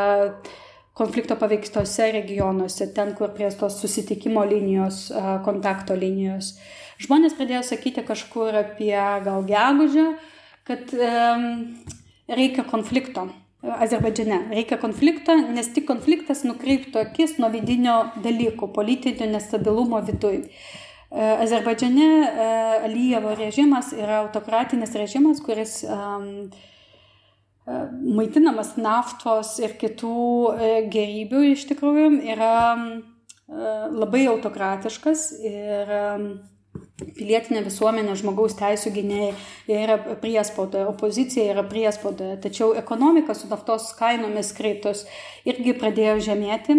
konflikto paveiktose regionuose, ten, kur prie tos susitikimo linijos, kontakto linijos. Žmonės pradėjo sakyti kažkur apie gal gegužę, kad um, reikia konflikto. Azerbaidžiane reikia konflikto, nes tik konfliktas nukreiptų akis nuo vidinio dalyko, politinio nestabilumo viduje. Azerbaidžiane Alijevo režimas yra autokratinis režimas, kuris um, maitinamas naftos ir kitų gerybių iš tikrųjų yra labai autokratiškas ir pilietinė visuomenė, žmogaus teisų gynėjai yra priespaudoje, opozicija yra priespaudoje, tačiau ekonomika su naftos kainomis kreitus irgi pradėjo žemėti,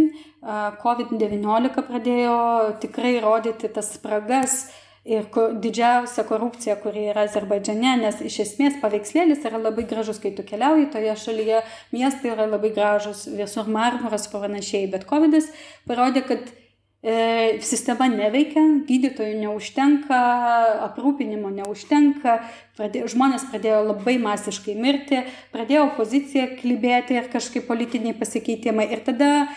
COVID-19 pradėjo tikrai rodyti tas spragas ir didžiausia korupcija, kuri yra Azerbaidžiane, nes iš esmės paveikslėlis yra labai gražus, kai tu keliauji toje šalyje, miestai yra labai gražus, visur marmuras panašiai, bet COVID parodė, kad sistema neveikia, gydytojų neužtenka, aprūpinimo neužtenka, pradėjo, žmonės pradėjo labai masiškai mirti, pradėjo opozicija klibėti ir kažkaip politiniai pasikeitimai. Ir tada e,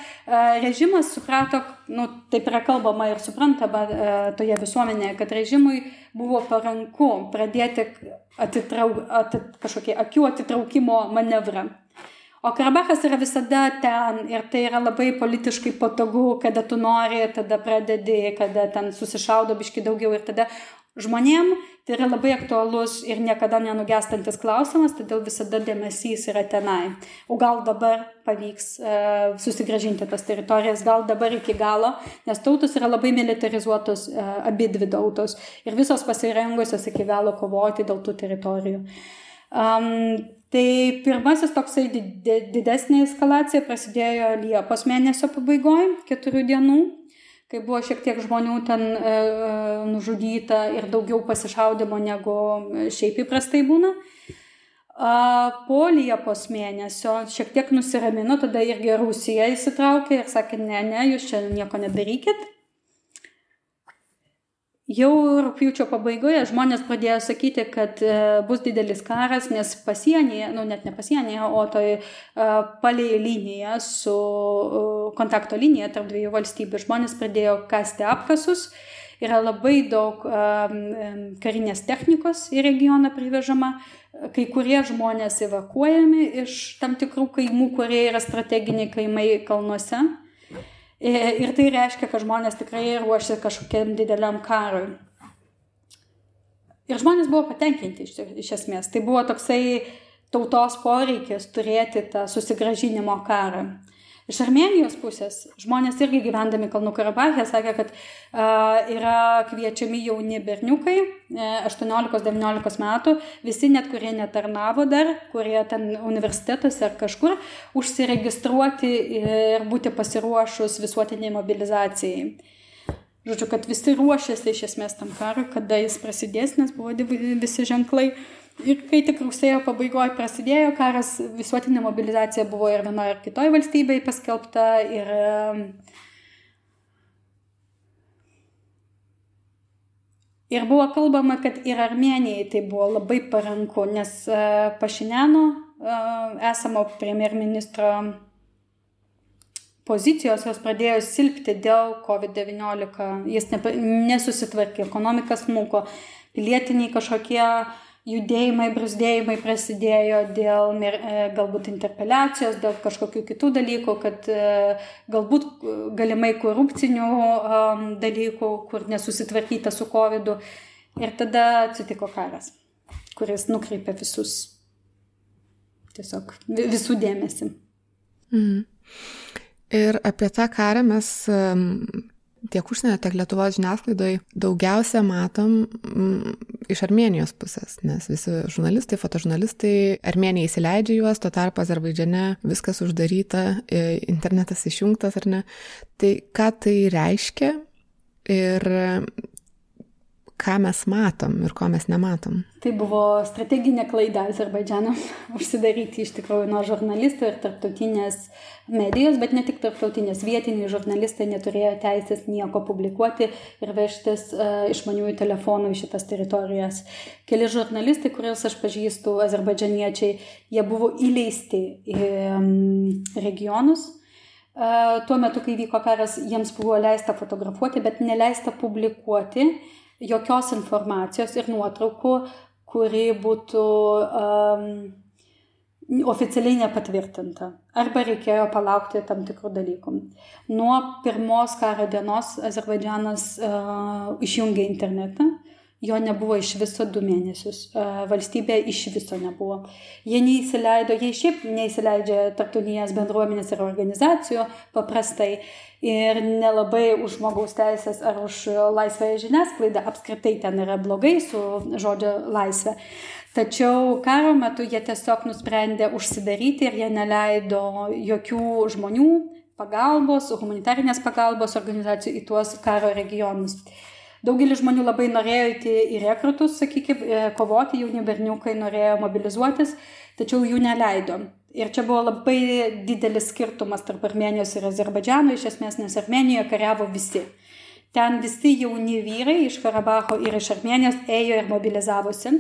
režimas suprato, nu, taip yra kalbama ir suprantama e, toje visuomenėje, kad režimui buvo paranku pradėti atitrauk, atit, kažkokį akių atitraukimo manevrą. O Karabachas yra visada ten ir tai yra labai politiškai patogu, kada tu nori, tada pradedi, kada ten susišaudo biški daugiau ir tada žmonėm tai yra labai aktualus ir niekada nenugestantis klausimas, todėl visada dėmesys yra tenai. O gal dabar pavyks uh, susigražinti tas teritorijas, gal dabar iki galo, nes tautos yra labai militarizuotos, uh, abi dvi tautos ir visos pasirengusios iki galo kovoti dėl tų teritorijų. Um, Tai pirmasis toksai didesnė eskalacija prasidėjo Liepos mėnesio pabaigoje, keturių dienų, kai buvo šiek tiek žmonių ten e, nužudyta ir daugiau pasišaudimo negu šiaip įprastai būna. Po Liepos mėnesio šiek tiek nusiramino, tada irgi Rusija įsitraukė ir sakė, ne, ne, jūs čia nieko nedarykit. Jau rūpiučio pabaigoje žmonės pradėjo sakyti, kad e, bus didelis karas, nes pasienyje, nu net ne pasienyje, o toj uh, palei liniją su uh, kontakto linija tarp dviejų valstybių žmonės pradėjo kasti apkasus. Yra labai daug karinės technikos į regioną privežama, kai kurie žmonės evakuojami iš tam tikrų kaimų, kurie yra strateginiai kaimai kalnuose. Ir tai reiškia, kad žmonės tikrai ruošia kažkokiam dideliam karui. Ir žmonės buvo patenkinti iš, iš esmės. Tai buvo toksai tautos poreikis turėti tą susigražinimo karą. Iš Armenijos pusės žmonės irgi gyvendami Kalnų Karabachė sakė, kad uh, yra kviečiami jauni berniukai, 18-19 e, metų, visi net kurie netarnavo dar, kurie ten universitetuose ar kažkur, užsiregistruoti ir būti pasiruošus visuotiniai mobilizacijai. Žodžiu, kad visi ruošiasi iš esmės tam karui, kada jis prasidės, nes buvo visi ženklai. Ir kai tik rugsėjo pabaigoje prasidėjo karas, visuotinė mobilizacija buvo ir vienoje ir kitoje valstybėje paskelbta. Ir, ir buvo kalbama, kad ir Armenijai tai buvo labai paranku, nes e, Pašineno e, esamo premjerministro pozicijos jos pradėjo silpti dėl COVID-19. Jis nesusitvarkė, ekonomika smuko, pilietiniai kažkokie uh, judėjimai, brusdėjimai prasidėjo dėl e, galbūt interpeliacijos, dėl kažkokių kitų dalykų, kad e, galbūt e, galimai korupcinių dalykų, kur nesusitvarkyta su COVID. -u. Ir tada atsitiko karas, kuris nukreipė visus, tiesiog visų dėmesį. Mhm. Ir apie tą karą mes tiek užsienio, tiek Lietuvos žiniasklaidoje daugiausia matom mm, iš Armenijos pusės, nes visi žurnalistai, fotožurnalistai, Armenija įsileidžia juos, tuo tarpu Azerbaidžiane viskas uždaryta, internetas išjungtas ar ne. Tai ką tai reiškia ir ką mes matom ir ko mes nematom. Tai buvo strateginė klaida Azerbaidžiano užsidaryti iš tikrųjų nuo žurnalistų ir tarptautinės medijos, bet ne tik tarptautinės, vietiniai žurnalistai neturėjo teisės nieko publikuoti ir vežtis uh, išmaniųjų telefonų į šitas teritorijas. Keli žurnalistai, kuriuos aš pažįstu, azerbaidžianiečiai, jie buvo įleisti į um, regionus, Tuo metu, kai vyko karas, jiems buvo leista fotografuoti, bet neleista publikuoti jokios informacijos ir nuotraukų, kuri būtų um, oficialiai nepatvirtinta. Arba reikėjo palaukti tam tikrų dalykų. Nuo pirmos karo dienos Azerbaidžianas uh, išjungė internetą Jo nebuvo iš viso du mėnesius. Valstybė iš viso nebuvo. Jie neįsileido, jie šiaip neįsileidžia tarptautinės bendruomenės ir organizacijų paprastai. Ir nelabai už žmogaus teisės ar už laisvąją žiniasklaidą apskritai ten yra blogai su žodžio laisvė. Tačiau karo metu jie tiesiog nusprendė užsidaryti ir jie neleido jokių žmonių pagalbos, humanitarinės pagalbos organizacijų į tuos karo regionus. Daugelis žmonių labai norėjo įti į rekrutus, sakykime, kovoti, jauni berniukai norėjo mobilizuotis, tačiau jų neleido. Ir čia buvo labai didelis skirtumas tarp Armenijos ir Azerbaidžiano, iš esmės, nes Armenijoje kariavo visi. Ten visi jauni vyrai iš Karabacho ir iš Armenijos ėjo ir mobilizavosi.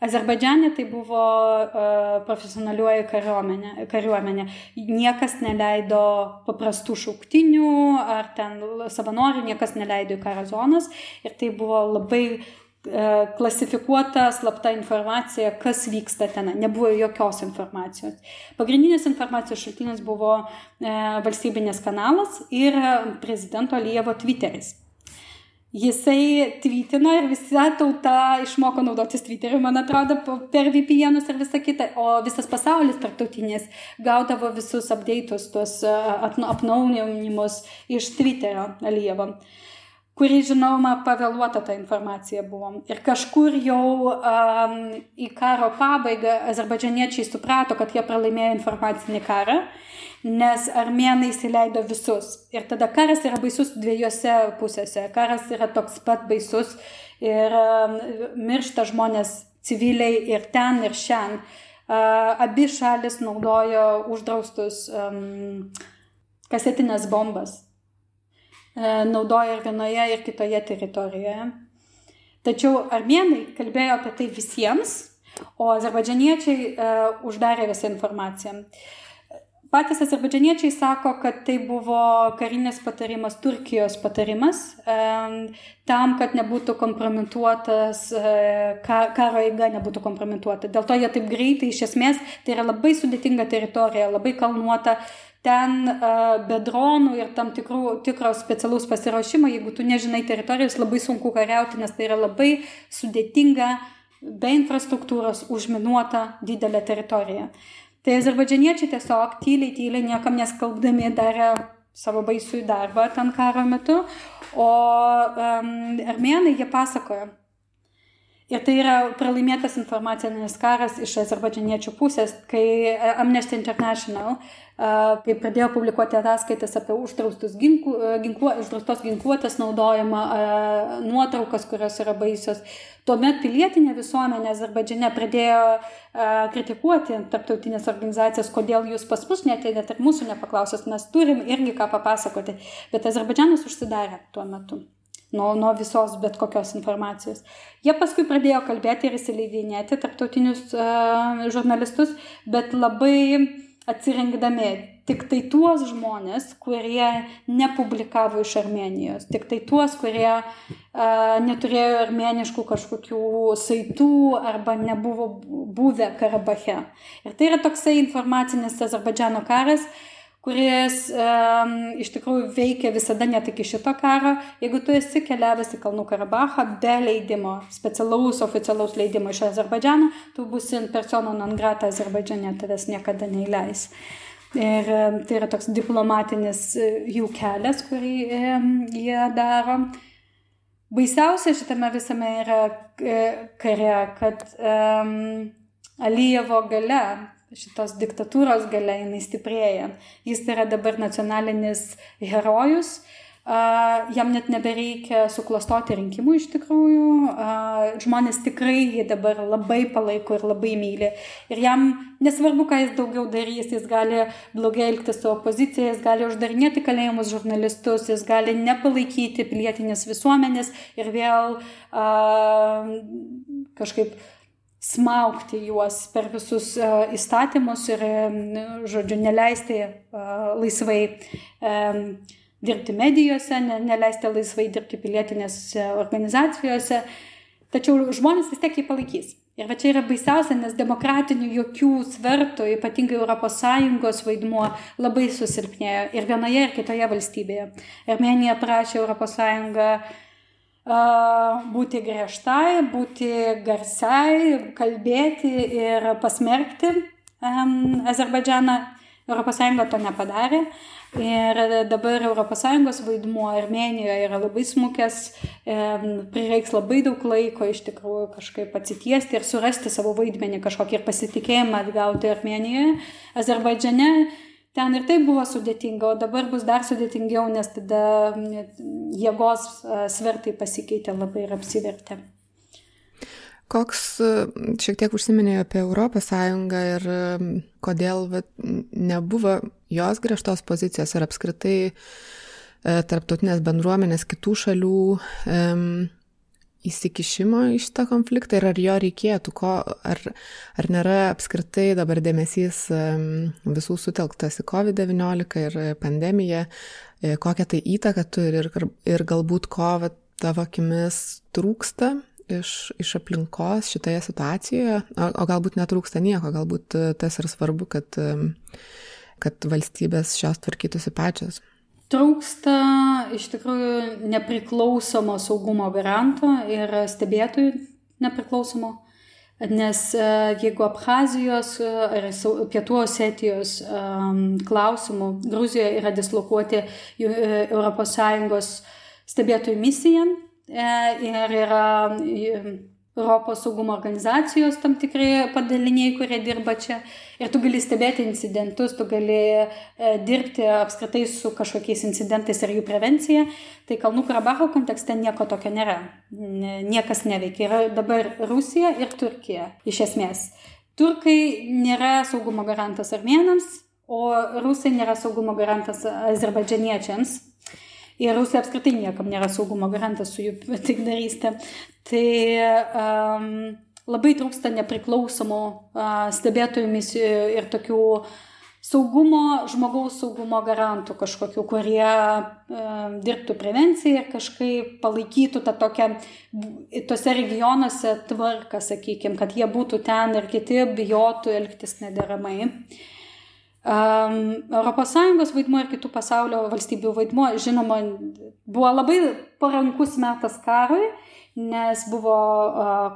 Azerbaidžiane tai buvo uh, profesionaliuoji kariuomenė, kariuomenė. Niekas neleido paprastų šauktinių ar ten savanorių, niekas neleido į karo zonas. Ir tai buvo labai uh, klasifikuota slapta informacija, kas vyksta ten. Nebuvo jokios informacijos. Pagrindinis informacijos šaltinis buvo uh, valstybinės kanalas ir prezidento Lievo Twitteris. Jisai tvytino ir visa tauta išmoko naudotis Twitteriu, man atrodo, per VPN'us ir visą kitą, o visas pasaulis tarptautinės gaudavo visus update'us, tuos apnaujinimus iš Twitterio Alievo kuri, žinoma, pavėluota ta informacija buvo. Ir kažkur jau um, į karo pabaigą azerbaidžianiečiai suprato, kad jie pralaimėjo informacinį karą nes armėnai įsileido visus. Ir tada karas yra baisus dviejose pusėse. Karas yra toks pat baisus ir um, miršta žmonės civiliai ir ten, ir šiandien. Abi šalis naudojo uždraustus um, kasetinės bombas. Naudojo ir vienoje, ir kitoje teritorijoje. Tačiau armėnai kalbėjo apie tai visiems, o azerbaidžianiečiai uh, uždarė visą informaciją. Patys azerbaidžianiečiai sako, kad tai buvo karinis patarimas, Turkijos patarimas, um, tam, kad nebūtų kompromituotas, uh, karo eiga nebūtų kompromituota. Dėl to jie taip greitai, iš esmės, tai yra labai sudėtinga teritorija, labai kalnuota, ten uh, be dronų ir tam tikrų, tikro specialaus pasiruošimo, jeigu tu nežinai teritorijos, labai sunku kariauti, nes tai yra labai sudėtinga be infrastruktūros užminuota didelė teritorija. Tai azerbaidžianiečiai tiesiog tyliai, tyliai, niekam neskalbdami darė savo baisų darbą ten karo metu, o um, armėnai jie pasakoja. Ir tai yra pralaimėtas informacinis karas iš azerbaidžianiečių pusės, kai Amnesty International uh, kai pradėjo publikuoti ataskaitas apie uždraustus ginklu, ginklu, uždraustos ginkluotės naudojimą, nuotraukas, kurios yra baisios. Tuomet pilietinė visuomenė Azerbaidžiane pradėjo kritikuoti tarptautinės organizacijas, kodėl jūs pas mus neteinat ir mūsų nepaklausęs, mes turim irgi ką papasakoti. Bet Azerbaidžianas užsidarė tuo metu. Nuo, nuo visos bet kokios informacijos. Jie paskui pradėjo kalbėti ir įsileidinėti tarptautinius uh, žurnalistus, bet labai atsirinkdami tik tai tuos žmonės, kurie nepublikavo iš Armenijos, tik tai tuos, kurie uh, neturėjo armeniškų kažkokių saitų arba nebuvo buvę Karabache. Ir tai yra toksai informacinis Azerbaidžiano karas, uh, kuris um, iš tikrųjų veikia visada net iki šito karo. Jeigu tu esi keliavęs į Kalnų Karabachą be leidimo, specialaus oficialaus leidimo iš Azerbaidžiano, tu būsi persona non grata Azerbaidžiane, tavęs niekada neįleis. Ir tai yra toks diplomatinis e, jų kelias, kurį um, jie daro. Baisiausia šitame visame yra e, kare, kad um, Alijevo gale šitos diktatūros galia jinai stiprėja. Jis yra dabar nacionalinis herojus, jam net nebereikia suklastoti rinkimų iš tikrųjų, žmonės tikrai jį dabar labai palaiko ir labai myli. Ir jam nesvarbu, ką jis daugiau darys, jis gali blogai elgtis su opozicija, jis gali uždarinėti kalėjimus žurnalistus, jis gali nepalaikyti pilietinės visuomenės ir vėl kažkaip smaukti juos per visus e, įstatymus ir, e, žodžiu, neleisti e, laisvai dirbti medijose, neleisti laisvai dirbti pilietinėse organizacijose. Tačiau žmonės vis tiek jį palaikys. Ir va čia yra baisiausia, nes demokratinių jokių svertų, ypatingai ES vaidmuo labai susilpnėjo ir vienoje ir kitoje valstybėje. Armenija prašė ES būti griežtai, būti garsiai, kalbėti ir pasmerkti Azerbaidžianą. ES to nepadarė ir dabar ES vaidmuo Armenijoje yra labai smukęs, prireiks labai daug laiko iš tikrųjų kažkaip atsitiesti ir surasti savo vaidmenį, kažkokį ir pasitikėjimą atgauti Armenijoje. Azerbaidžiane ten ir tai buvo sudėtinga, o dabar bus dar sudėtingiau, nes tada jėgos svertai pasikeitė labai ir apsivertė. Koks šiek tiek užsiminėjo apie Europos Sąjungą ir kodėl vat, nebuvo jos griežtos pozicijos ir apskritai tarptautinės bendruomenės kitų šalių um, įsikišimo į šitą konfliktą ir ar jo reikėtų, ko, ar, ar nėra apskritai dabar dėmesys visų sutelktas į COVID-19 ir pandemiją, e, kokią tai įtaką turi ir, ir galbūt ko va, tavo akimis trūksta iš, iš aplinkos šitoje situacijoje, o, o galbūt netrūksta nieko, galbūt tas ir svarbu, kad, kad valstybės šios tvarkytųsi pačios trūksta iš tikrųjų nepriklausomo saugumo garanto ir stebėtojų nepriklausomo. Nes e, jeigu Abhazijos e, ar Pietų Osetijos klausimų Gruzijoje yra dislokuoti ES stebėtojų misija e, ir yra Europos saugumo organizacijos tam tikrai padaliniai, kurie dirba čia. Ir tu gali stebėti incidentus, tu gali e, dirbti apskritai su kažkokiais incidentais ir jų prevencija. Tai Kalnų Karabacho kontekste nieko tokio nėra. Niekas neveikia. Yra dabar Rusija ir Turkija iš esmės. turkai nėra saugumo garantas armėnams, o rusai nėra saugumo garantas azerbaidžianiečiams. Ir Rusija apskritai niekam nėra saugumo garantas su jų taikdarystė. Tai um, labai trūksta nepriklausomų uh, stebėtojų misijų ir tokių saugumo, žmogaus saugumo garantų kažkokių, kurie uh, dirbtų prevenciją ir kažkaip palaikytų tą tokią, tose regionuose tvarką, sakykime, kad jie būtų ten ir kiti bijotų elgtis nederamai. Uh, ES vaidmuo ir kitų pasaulio valstybių vaidmuo, žinoma, buvo labai parankus metas karui, nes buvo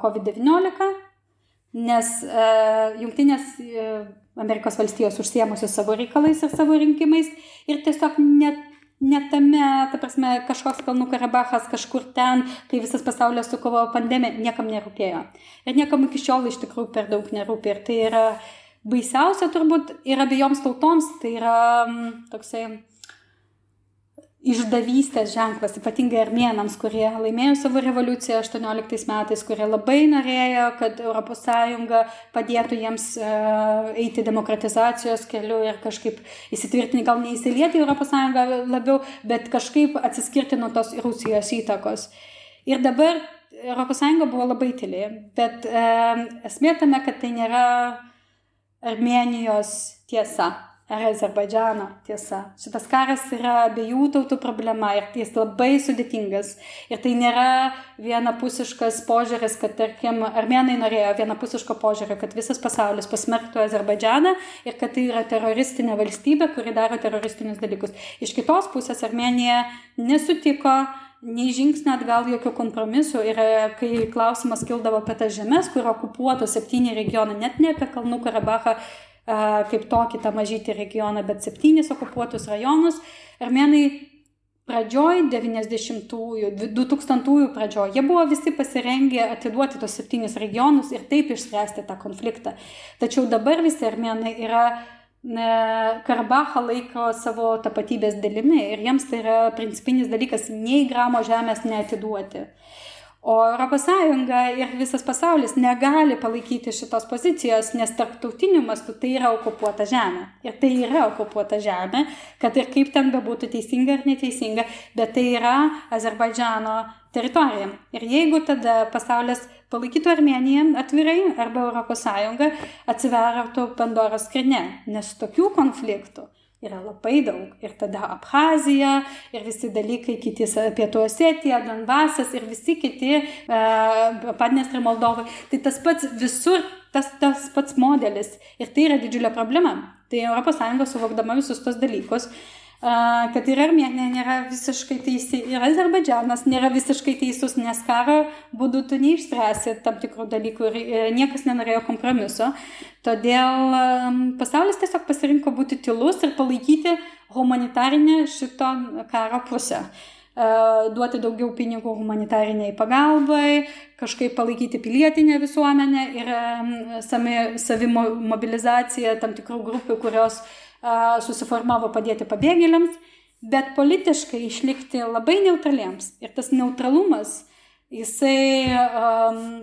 COVID-19, nes Junktinės Amerikos valstijos užsiemusios savo reikalais ir savo rinkimais ir tiesiog net ne tame, ta prasme, kažkoks Kalnų Karabachas kažkur ten, kai visas pasaulis sukovo pandemiją, niekam nerūpėjo. Ir niekam iki šiol iš tikrųjų per daug nerūpė. Ir tai yra uh, baisiausia turbūt ir abiejoms tautoms tai yra mm, toksai išdavystės ženklas, ypatingai armėnams, kurie laimėjo savo revoliuciją 18 metais, kurie labai norėjo, kad ES padėtų jiems uh, eiti demokratizacijos keliu ir kažkaip įsitvirtinti, gal neįsilieti į ES labiau, bet kažkaip atsiskirti nuo tos Rusijos įtakos. Ir dabar ES buvo labai tyli, bet uh, esmė tame, kad tai nėra Armenijos tiesa ar Azerbaidžiano tiesa. Šitas karas yra abiejų tautų problema ir jis labai sudėtingas. Ir tai nėra vienapusiškas požiūris, kad, tarkim, armenai norėjo vienapusiško požiūrio, kad visas pasaulis pasmerktų Azerbaidžianą ir kad tai yra teroristinė valstybė, kuri daro teroristinius dalykus. Iš kitos pusės Armenija nesutiko nei žingsnio atgal jokių kompromisų ir e, kai klausimas kildavo apie tas žemės, kur okupuoto septyni regionai, net ne apie Kalnų Karabachą e, kaip tokį tą mažytį regioną, bet septynis okupuotus rajonus, armenai pradžioj 90-ųjų, 2000-ųjų pradžioj, jie buvo visi pasirengę atiduoti tos septynis regionus ir taip išspręsti tą konfliktą. Tačiau dabar visi armenai yra Karabachą laiko savo tapatybės dalimi ir jiems tai yra principinis dalykas nei gramo žemės neatiduoti. O ES ir visas pasaulis negali palaikyti šitos pozicijos, nes tarptautiniu mastu tai yra okupuota žemė. Ir tai yra okupuota žemė, kad ir kaip ten bebūtų teisinga ar neteisinga, bet tai yra Azerbaidžiano teritorija. Ir jeigu tada pasaulis palaikytų Armeniją atvirai arba ES atsivertų Pandoros skrinė, nes tokių konfliktų yra labai daug. Ir tada Abhazija, ir visi dalykai, kiti Pietų Osetija, Donbasas ir visi kiti, uh, Padnės ir Moldovai. Tai tas pats visur, tas, tas pats modelis. Ir tai yra didžiulė problema. Tai ES suvokdama visus tos dalykus, uh, kad ir Armėnija nėra visiškai teisi, ir Azerbaidžianas nėra visiškai teisus, nes karo būdu tu neišspręsi tam tikrų dalykų ir e, niekas nenorėjo kompromiso. Todėl pasaulis tiesiog pasirinko būti tylus ir palaikyti humanitarinę šito karo pusę duoti daugiau pinigų humanitariniai pagalbai, kažkaip palaikyti pilietinę visuomenę ir savimobilizaciją tam tikrų grupių, kurios uh, susiformavo padėti pabėgėliams, bet politiškai išlikti labai neutraliems. Ir tas neutralumas, jisai um,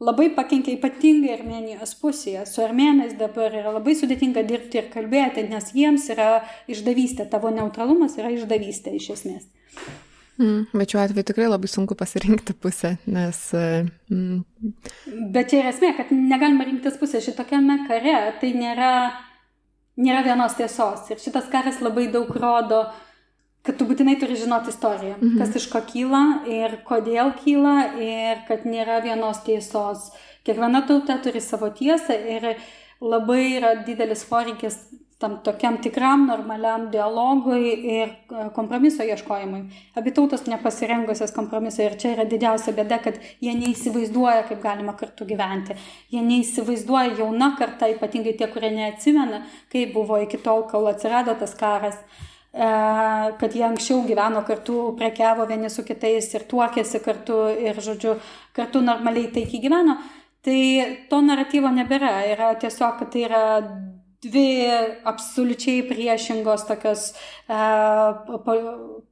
labai pakenkia ypatingai Armenijos pusėje. Su armenais dabar yra labai sudėtinga dirbti ir kalbėti, nes jiems yra išdavystė, tavo neutralumas yra išdavystė iš esmės. Mm, bet šiuo atveju tikrai labai sunku pasirinkti pusę, nes... Mm. Bet čia yra esmė, kad negalima rinktis pusę šitokiame kare, tai nėra nėra vienos tiesos. Ir šitas karas labai daug rodo, kad tu būtinai turi žinoti istoriją, mhm. kas iš ko kyla ir kodėl kyla ir kad nėra vienos tiesos. Kiekviena tauta turi savo tiesą ir labai yra didelis poreikis tam tokiam tikram normaliam dialogui ir e, kompromiso ieškojimui. Abi tautos nepasirengusios kompromiso ir čia yra didžiausia bėda, kad jie neįsivaizduoja, kaip galima kartu gyventi. Jie neįsivaizduoja jauna karta, ypatingai tie, kurie neatsimena, kaip buvo iki tol, kol atsirado tas karas e, kad jie anksčiau gyveno kartu, prekiavo vieni su kitais ir tuokėsi kartu ir, žodžiu, kartu normaliai taikiai gyveno, tai to naratyvo nebėra. Yra tiesiog, kad tai yra dvi absoliučiai priešingos tokios uh,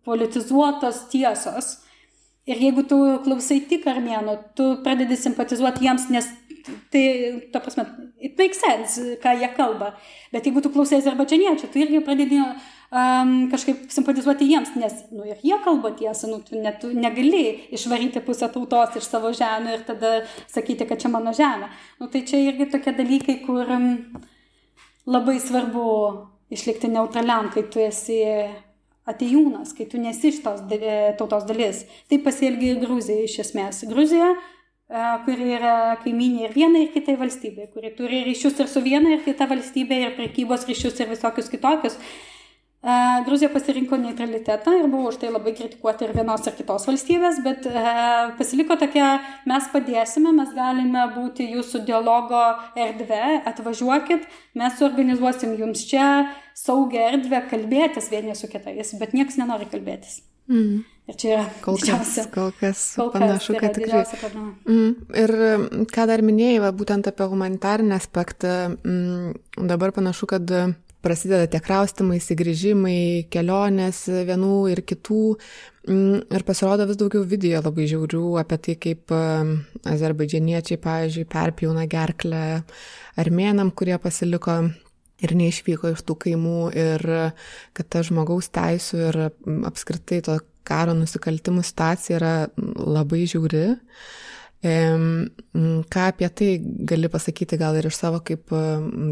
politizuotos tiesos. Ir jeigu tu klausai tik armėnų, tu pradedi simpatizuoti jiems, nes tai, ta prasme, it makes sense, ką jie kalba. Bet jeigu tu klausai azerbaidžianiečių, tu irgi pradedi um, kažkaip simpatizuoti jiems, nes, nu, ir jie kalba tiesą, nu, tu, net, tu negali išvaryti pusę tautos iš savo žemę ir tada sakyti, kad čia mano žemė. Nu, tai čia irgi tokie dalykai, kur um, labai svarbu išlikti neutraliam, kai tu esi atejūnas, kai tu nesi iš tos tautos dalis. Taip pasielgia Gruzija iš esmės. Gruzija, kuri yra kaiminė ir vienai, ir kitai valstybė, kuri turi ryšius ir su viena, ir kita valstybė, ir prekybos ryšius, ir visokius kitokius. Gruzija pasirinko neutralitetą ir buvo už tai labai kritikuoti ir vienos ir kitos valstybės, bet pasiliko tokia, mes padėsime, mes galime būti jūsų dialogo erdvė, atvažiuokit, mes suorganizuosim jums čia saugią erdvę kalbėtis vieni su kitais, bet niekas nenori kalbėtis. Mm. Ir čia yra kol kas, kol kas kol panašu, kad tikrai. Mm. Ir ką dar minėjai, va, būtent apie humanitarinę aspektą, mm, dabar panašu, kad prasideda tie kraustimai, įsigrįžimai, kelionės vienų ir kitų. Mm, ir pasirodo vis daugiau video labai žiaurių apie tai, kaip azerbaidžianiečiai, pavyzdžiui, perpjauna gerklę armėnam, kurie pasiliko ir neišvyko iš tų kaimų ir kad ta žmogaus teisų ir apskritai to karo nusikaltimų situacija yra labai žiauri. Ką apie tai gali pasakyti gal ir iš savo kaip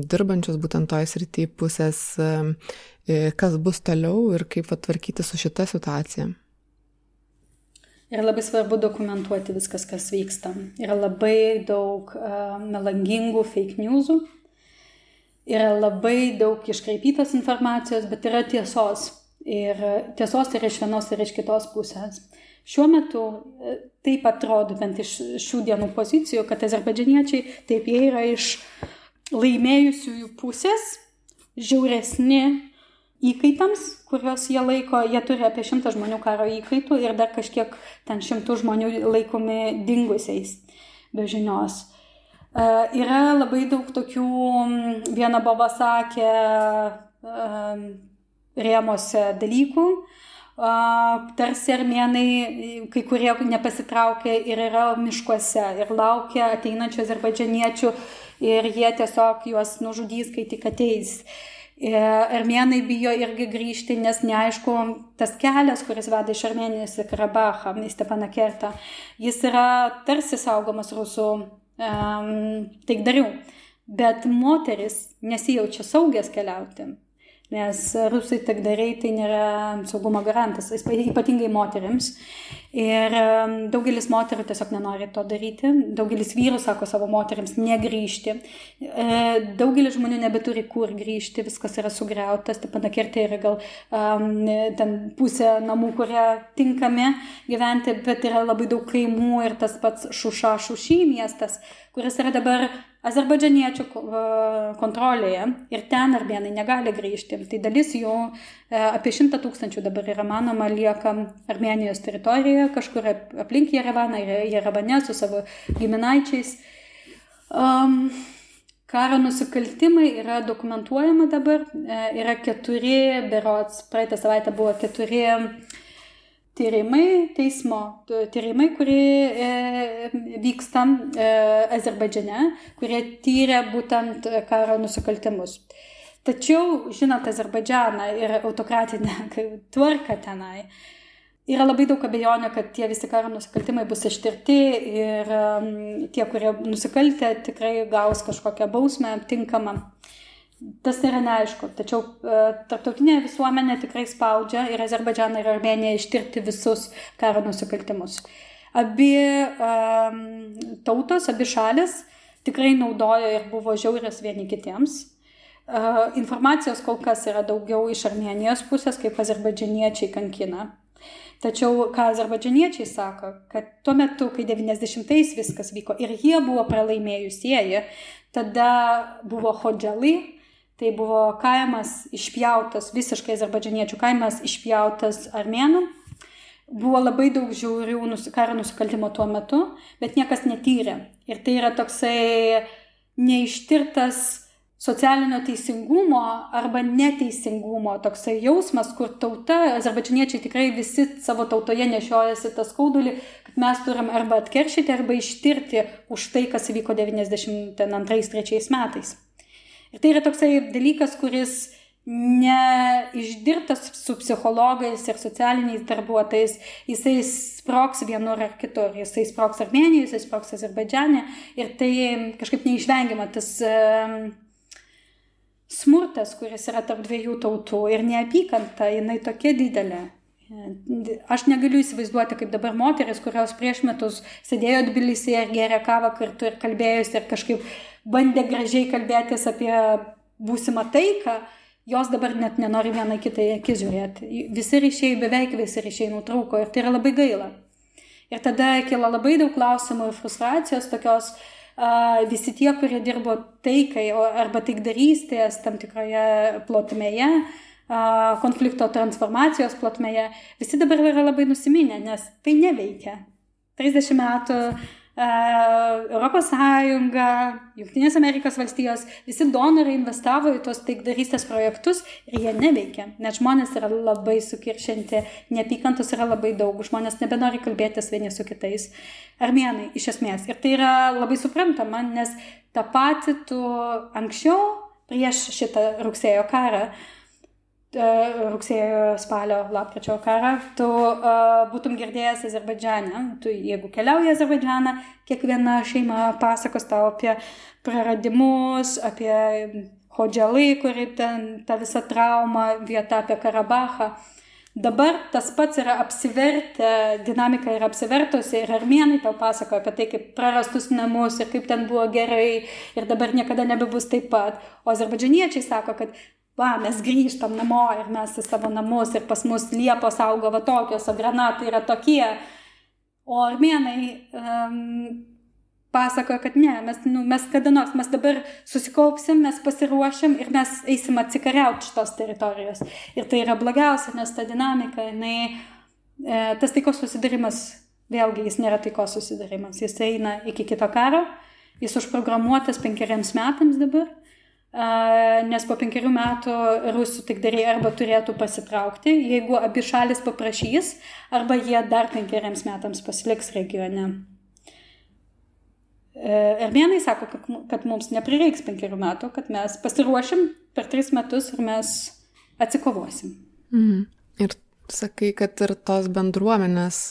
dirbančios būtent toj srity pusės, kas bus toliau ir kaip atvarkyti su šita situacija? Yra labai svarbu dokumentuoti viskas, kas vyksta. Yra labai daug uh, melangingų fake newsų, yra labai daug iškraipytos informacijos, bet yra tiesos. Ir tiesos yra iš vienos ir iš kitos pusės. Šiuo metu e, taip atrodo, bent iš šių dienų pozicijų, kad azerbaidžianiečiai taip jie yra iš laimėjusiųjų pusės, žiauresni įkaitams, kuriuos jie laiko, jie turi apie šimtą žmonių karo įkaitų ir dar kažkiek ten šimtų žmonių laikomi dingusiais be žinios. Uh, yra labai daug tokių, viena baba sakė, uh, rėmose dalykų, tarsi armenai, kai kurie nepasitraukia ir yra miškuose ir laukia ateinančių azerbaidžianiečių ir jie tiesiog juos nužudys, kai tik ateis. Armenai bijo irgi grįžti, nes neaišku, tas kelias, kuris veda iš Armenijos į Karabachą, į Stepaną Kertą, jis yra tarsi saugomas rusų um, taikdarių. Bet moteris nesijaučia saugias keliauti nes rusai takdariai tai nėra saugumo garantas, ypatingai moteriams. Ir daugelis moterų tiesiog nenori to daryti, daugelis vyrų sako savo moteriams negrįžti, e, daugelis žmonių nebeturi kur grįžti, viskas yra sugriautas, taip panakertai yra gal um, ten pusė namų, kurie tinkami gyventi, bet yra labai daug kaimų ir tas pats Šuša Šušy miestas, kuris yra dabar azerbaidžianiečių kontrolėje ir ten armėnai negali grįžti. Tai dalis jų, e, apie šimtą tūkstančių dabar yra manoma, lieka Armenijos teritorijoje, kažkur aplink Jerevaną, Jerevane su savo giminaičiais. Um, Karo nusikaltimai yra dokumentuojama dabar, e, yra keturi, berots, praeitą savaitę buvo keturi uh, tyrimai, teismo tyrimai, kurie e, vyksta e, Azerbaidžiane, kurie tyrė būtent karo nusikaltimus. Tačiau, žinot, Azerbaidžianą ir autokratinę tvarką tenai, yra labai daug abejonių, kad tie visi karo nusikaltimai bus ištirti ir tie, kurie nusikaltė, tikrai gaus kažkokią bausmę tinkamą. Tas yra neaišku, tačiau e, tarptautinė visuomenė tikrai spaudžia ir Azerbaidžaną ir Armeniją ištirti visus karo nusikaltimus. Abi um, tautos, abi šalis tikrai naudojo ir buvo žiaurios vieni kitiems. Uh, informacijos kol kas yra daugiau iš Armenijos pusės, kaip azerbaidžianiečiai kankina. Tačiau ką azerbaidžianiečiai sako, kad tuo metu, kai 90-ais viskas vyko ir jie buvo pralaimėjusieji, tada buvo hodželai, Tai buvo kaimas išpjautas, visiškai azerbaidžianiečių kaimas išpjautas armėnų. Buvo labai daug žiaurių karo nusikaltimo tuo metu, bet niekas netyrė. Ir tai yra toksai neištirtas socialinio teisingumo arba neteisingumo toksai jausmas, kur tauta, azerbaidžianiečiai tikrai visi savo tautoje nešiojasi tą skaudulį, kad mes turim arba atkeršyti, arba ištirti už tai, kas įvyko 92-3 metais. Ir tai yra toksai dalykas, kuris neišdirbtas su psichologais ir socialiniais darbuotojais, jisai sproks vienur ar kitur, jisai sproks Armenijoje, jisai sproks Azerbaidžiane ir tai kažkaip neišvengiama tas uh, smurtas, kuris yra tarp dviejų tautų ir neapykanta, jinai tokia didelė. Aš negaliu įsivaizduoti, kaip dabar moteris, kurios prieš metus sėdėjo Tbilisėje ir gėrė kavą kartu ir kalbėjusi ir kažkaip bandė gražiai kalbėtis apie būsimą taiką, jos dabar net nenori vienai kitai akis žiūrėti. Visi ryšiai, beveik visi ryšiai nutrūko ir tai yra labai gaila. Ir tada kila labai daug klausimų ir frustracijos tokios, uh, visi tie, kurie dirbo taikai arba taikdarystės tam tikroje plotmėje, konflikto transformacijos plotmėje, visi dabar yra labai nusiminę, nes tai neveikia. 30 metų Europos Sąjunga, Junktinės Amerikos valstijos, visi donorai investavo į tos taikdarystės projektus ir jie neveikia, nes žmonės yra labai sukiršinti, neapykantos yra labai daug, žmonės nebenori kalbėtis vieni su kitais. Armenai, iš esmės. Ir tai yra labai suprantama, nes tą patį tu anksčiau, prieš šitą rugsėjo karą, E, rugsėjo, spalio, lapkričio karą, tu uh, būtum girdėjęs Azerbaidžiane. Tu, jeigu keliauji į Azerbaidžianą, kiekviena šeima pasakos tau apie praradimus, apie Hodželai, kuri ten ta visa trauma, vieta apie Karabachą. Dabar tas pats yra apsivertę, dinamika yra apsivertusi ir armėnai tau pasako apie tai, kaip prarastus namus ir kaip ten buvo gerai ir dabar niekada nebebus taip pat. O azerbaidžianiečiai sako, kad va, mes grįžtam namo ir mes į savo namus ir pas mus liepos auga va tokios, o granatai yra tokie. O armėnai um, pasakoja, kad ne, mes, nu, mes kada nors, mes dabar susikaupsim, mes pasiruošim ir mes eisim atsikariauti šitos teritorijos. Ir tai yra blogiausia, nes ta dinamika, jinai, e, tas taikos susidarimas, vėlgi jis nėra taikos susidarimas, jis eina iki kito karo, jis užprogramuotas penkeriams metams dabar nes po penkerių metų rusų taikdariai arba turėtų pasitraukti, jeigu abi šalis paprašys, arba jie dar penkeriams metams pasiliks regione. Armėnai sako, kad mums neprireiks penkerių metų, kad mes pasiruošim per tris metus ir mes atsikovosim. Mhm. Ir sakai, kad ir tos bendruomenės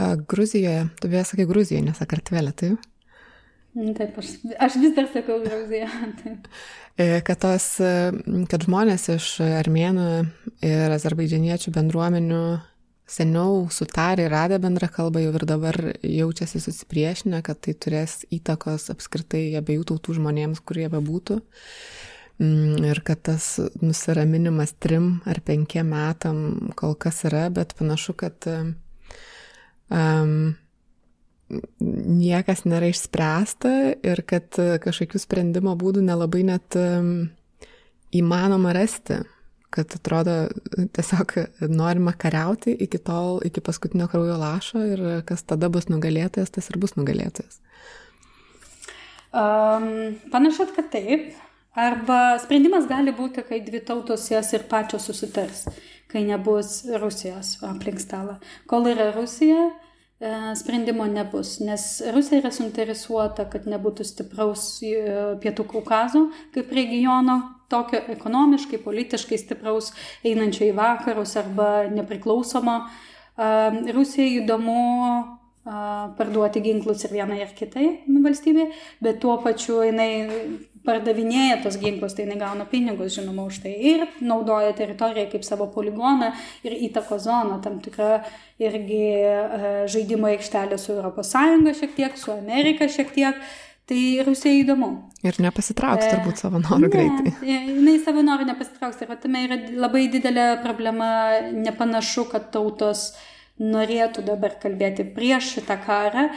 Gruzijoje, tu beje sakai Gruzijoje, ne Sakartvelė, taip? Mm, taip, aš, aš vis dar sakau Gruzija. E, kad, tos, kad žmonės iš armėnų ir azerbaidžianiečių bendruomenių seniau sutarė ir radę bendrą kalbą jau ir dabar jaučiasi susipriešinę, kad tai turės įtakos apskritai abiejų tautų žmonėms, kurie bebūtų. Mm, ir kad tas nusiraminimas trim ar penkiem metam kol kas yra, bet panašu, kad um, niekas nėra išspręsta ir kad kažkokių sprendimo būdų nelabai net įmanoma rasti kad atrodo tiesiog norima kariauti iki tol, iki paskutinio kraujo lašo ir kas tada bus nugalėtojas, tas ir bus nugalėtojas. Um, panašu, kad taip. Arba sprendimas gali būti, kai dvi tautos jas ir pačios susitars, kai nebus Rusijos aplink stalą. Kol yra Rusija, E, sprendimo nebus, nes Rusija yra suinteresuota, kad nebūtų stipraus e, Pietų Kaukazo kaip regiono, tokio ekonomiškai, politiškai stipraus, einančio į vakarus arba nepriklausomo. E, Rusijai įdomu parduoti ginklus ir vienai ir kitai valstybei, bet tuo pačiu jinai pardavinėja tos ginklus, tai negauna pinigus, žinoma, už tai ir naudoja teritoriją kaip savo poligoną ir įtako zoną, tam tikrą irgi e, žaidimo aikštelę su ES šiek tiek, su Amerika šiek tiek. Tai Rusija įdomu. Ir nepasitrauks e, turbūt savo norų ne, greitai. Jinai savo norų nepasitrauks. Ir tame yra labai didelė problema. Nepanašu, kad tautos norėtų dabar kalbėti prieš šitą karą.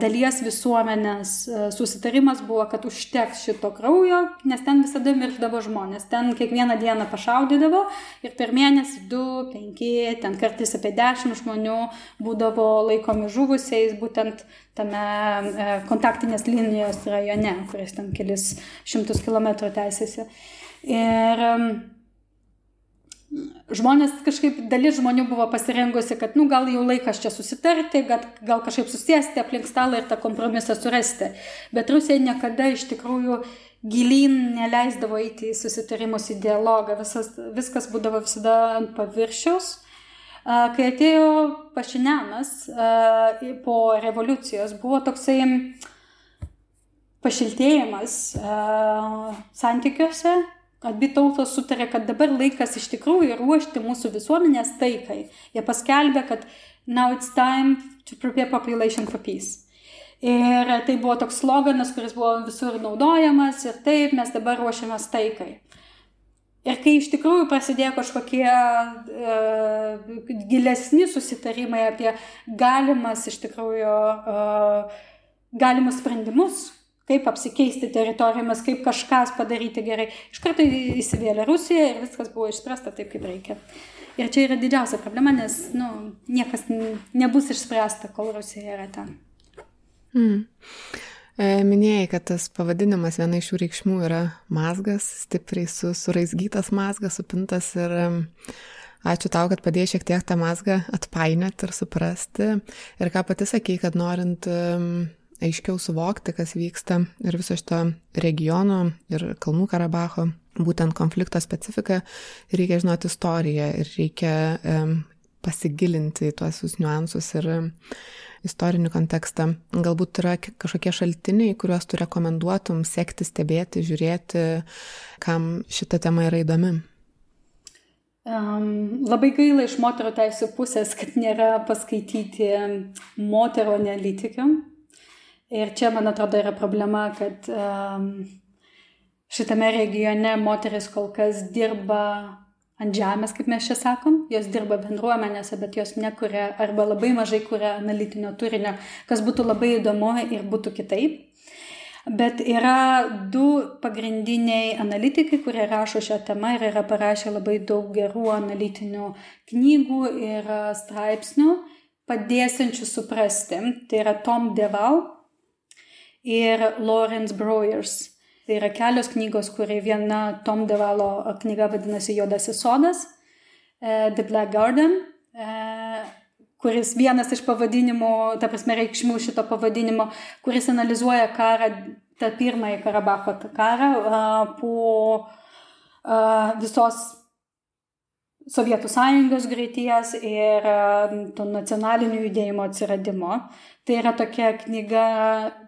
dalies visuomenės susitarimas buvo, kad užteks šito kraujo, nes ten visada mirždavo žmonės. Ten kiekvieną dieną pašaudydavo ir per mėnesį 2, 5, ten kartais apie 10 žmonių būdavo laikomi žuvusiais būtent tame kontaktinės linijos rajone, kuris ten kelis šimtus kilometrų teisėsi. Ir žmonės kažkaip, dalis žmonių buvo pasirengusi, kad, nu, gal jau laikas čia susitarti, gal, gal kažkaip susėsti aplink stalą ir tą kompromisą surasti. Bet Rusija niekada iš tikrųjų gilin neleisdavo eiti į susitarimus, į dialogą, Visas, viskas būdavo visada ant paviršiaus. Kai atėjo Pašinianas po revoliucijos, buvo toksai pašiltėjimas santykiuose Abi tautos sutarė, kad dabar laikas iš tikrųjų ruošti mūsų visuomenės taikai. Jie paskelbė, kad now it's time to prepare population for peace. Ir tai buvo toks sloganas, kuris buvo visur naudojamas ir taip mes dabar ruošiamės taikai. Ir kai iš tikrųjų prasidėjo kažkokie uh, gilesni susitarimai apie galimas iš tikrųjų uh, galimus sprendimus, kaip apsikeisti teritorijomis, kaip kažkas padaryti gerai. Iš karto įsivėlė Rusija ir viskas buvo išspręsta taip, kaip reikia. Ir čia yra didžiausia problema, nes nu, niekas nebus išspręsta, kol Rusija yra ten. E, minėjai, kad tas pavadinimas viena iš šių reikšmių yra mazgas, stipriai su, suraizgytas mazgas, supintas ir ačiū tau, kad padėjai šiek tiek tą mazgą atpainėti ir suprasti. Ir ką pati sakei, kad norint aiškiau suvokti, kas vyksta ir viso šito regiono ir Kalnų Karabacho, būtent konflikto specifiką, reikia žinoti istoriją ir reikia um, pasigilinti į tuos niuansus ir istorinį kontekstą. Galbūt yra kažkokie šaltiniai, kuriuos tu rekomenduotum sekti, stebėti, žiūrėti, kam šita tema yra įdomi. Um, labai gaila iš moterų teisų pusės, kad nėra paskaityti moterų analitikių, Ir čia, man atrodo, yra problema, kad um, šitame regione moteris kol kas dirba ant žemės, kaip mes čia sakom, jos dirba bendruomenėse, bet jos nekuria arba labai mažai kuria analitinio turinio, kas būtų labai įdomu ir būtų kitaip. Bet yra du pagrindiniai analitikai, kurie rašo šią temą ir yra parašę labai daug gerų analitinių knygų ir straipsnių, padėsiančių suprasti. Tai yra Tom Deval ir Lawrence Breuers. Tai yra kelios knygos, kurie viena Tom Devalo knyga vadinasi Juodasis sodas, uh, The Black Garden, uh, kuris vienas iš pavadinimų, ta prasme reikšmių šito pavadinimo, kuris analizuoja karą, tą pirmąjį Karabacho karą uh, po visos Sovietų sąjungos greities ir to nacionalinių judėjimo atsiradimo. Tai yra tokia knyga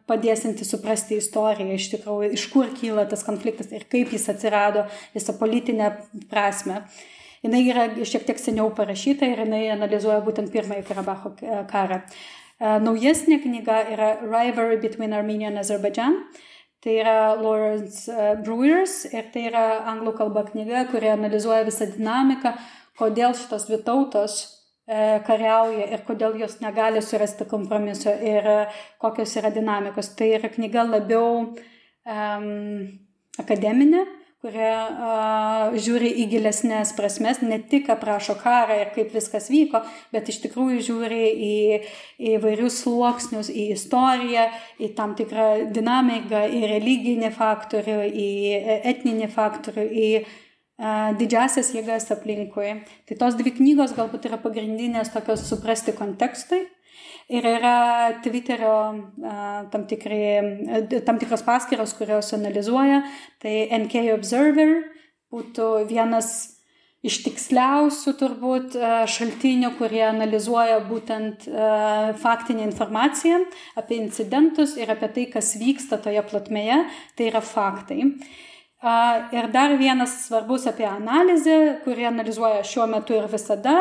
padėsinti suprasti istoriją, iš tikrųjų, iš kur kyla tas konfliktas ir kaip jis atsirado, visą politinę prasme. Jis yra šiek tiek seniau parašyta ir jinai analizuoja būtent pirmąjį Karabacho karą. Naujesnė knyga yra Rivalry Between Armenia and Azerbaijan. Tai yra Lawrence Brewers ir tai yra anglų kalba knyga, kuri analizuoja visą dinamiką, kodėl šitos dvi tautos E, kariauja ir kodėl jos negali surasti kompromiso ir e, kokios yra dinamikos. Tai yra knyga labiau um, akademinė, kurie uh, žiūri į gilesnės prasmes, ne tik aprašo karą ir kaip viskas vyko, bet iš tikrųjų žiūri į, į vairius sluoksnius, į istoriją, į tam tikrą dinamiką, į religinį faktorių, į etninį faktorių, į didžiasias jėgas aplinkui. Tai tos dvi knygos galbūt yra pagrindinės tokios suprasti kontekstui. Ir yra Twitterio tam, tikri, tam tikros paskiros, kurios analizuoja. Tai NK Observer būtų vienas iš tiksliausių turbūt šaltinių, kurie analizuoja būtent faktinę informaciją apie incidentus ir apie tai, kas vyksta toje plotmėje. Tai yra faktai. Ir dar vienas svarbus apie analizę, kurį analizuoja šiuo metu ir visada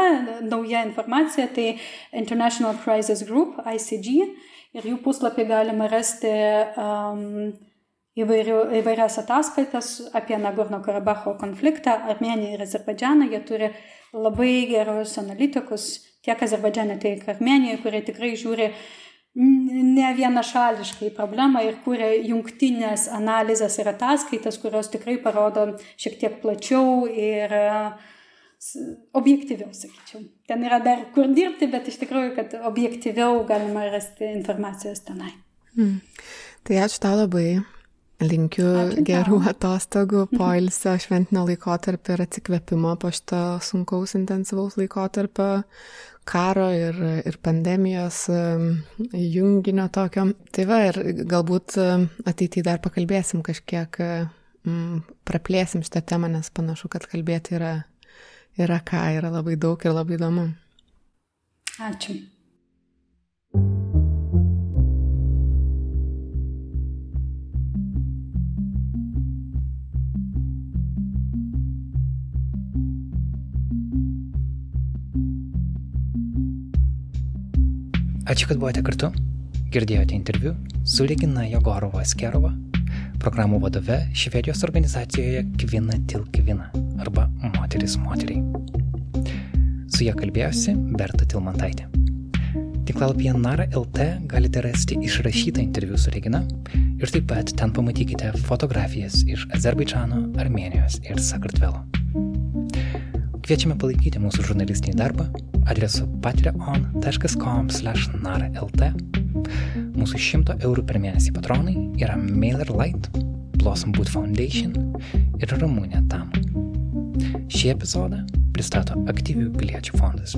nauja informacija, tai International Crisis Group, ICG, ir jų puslapį galima rasti um, įvairių, įvairias ataskaitas apie Nagorno Karabacho konfliktą, Armeniją ir Azerbaidžianą. Jie turi labai gerus analitikus tiek Azerbaidžiane, tiek Armenijoje, kurie tikrai žiūri ne vienašališkai problemą ir kūrė jungtinės analizės ir ataskaitas, kurios tikrai parodo šiek tiek plačiau ir objektyviau, sakyčiau. Ten yra dar kur dirbti, bet iš tikrųjų, kad objektyviau galima rasti informacijos tenai. Mm. Tai ačiū tau labai. Linkiu ačiū gerų tau. atostogų, poilsio, šventinio laikotarpio ir atsikvėpimo po šito sunkaus intensyvaus laikotarpio karo ir, ir pandemijos junginio tokio. Tai va, ir galbūt ateityje dar pakalbėsim kažkiek, m, praplėsim šitą temą, nes panašu, kad kalbėti yra, yra ką, yra labai daug ir labai įdomu. Ačiū. Ačiū, kad buvote kartu. Girdėjote interviu su Regina Jogorova Skerova, programų vadove Švedijos organizacijoje Kvina til Kvina arba Moteris moteriai. Su ją kalbėjosi Berta Tilmantaitė. Tiklalapyje Nara LT galite rasti išrašytą interviu su Regina ir taip pat ten pamatykite fotografijas iš Azerbaidžano, Armenijos ir Sakartvelo. Kviečiame palaikyti mūsų žurnalistinį darbą adresu patreon.com/narlt. Mūsų 100 eurų per mėnesį patronai yra MailerLite, Blossom Boot Foundation ir Ramūnė Tam. Šį epizodą pristato Aktyvių piliečių fondas.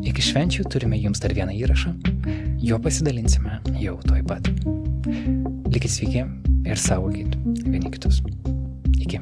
Iki švenčių turime jums dar vieną įrašą, jo pasidalinsime jau toj pat. Likit sveiki ir saugokit vieni kitus. Iki.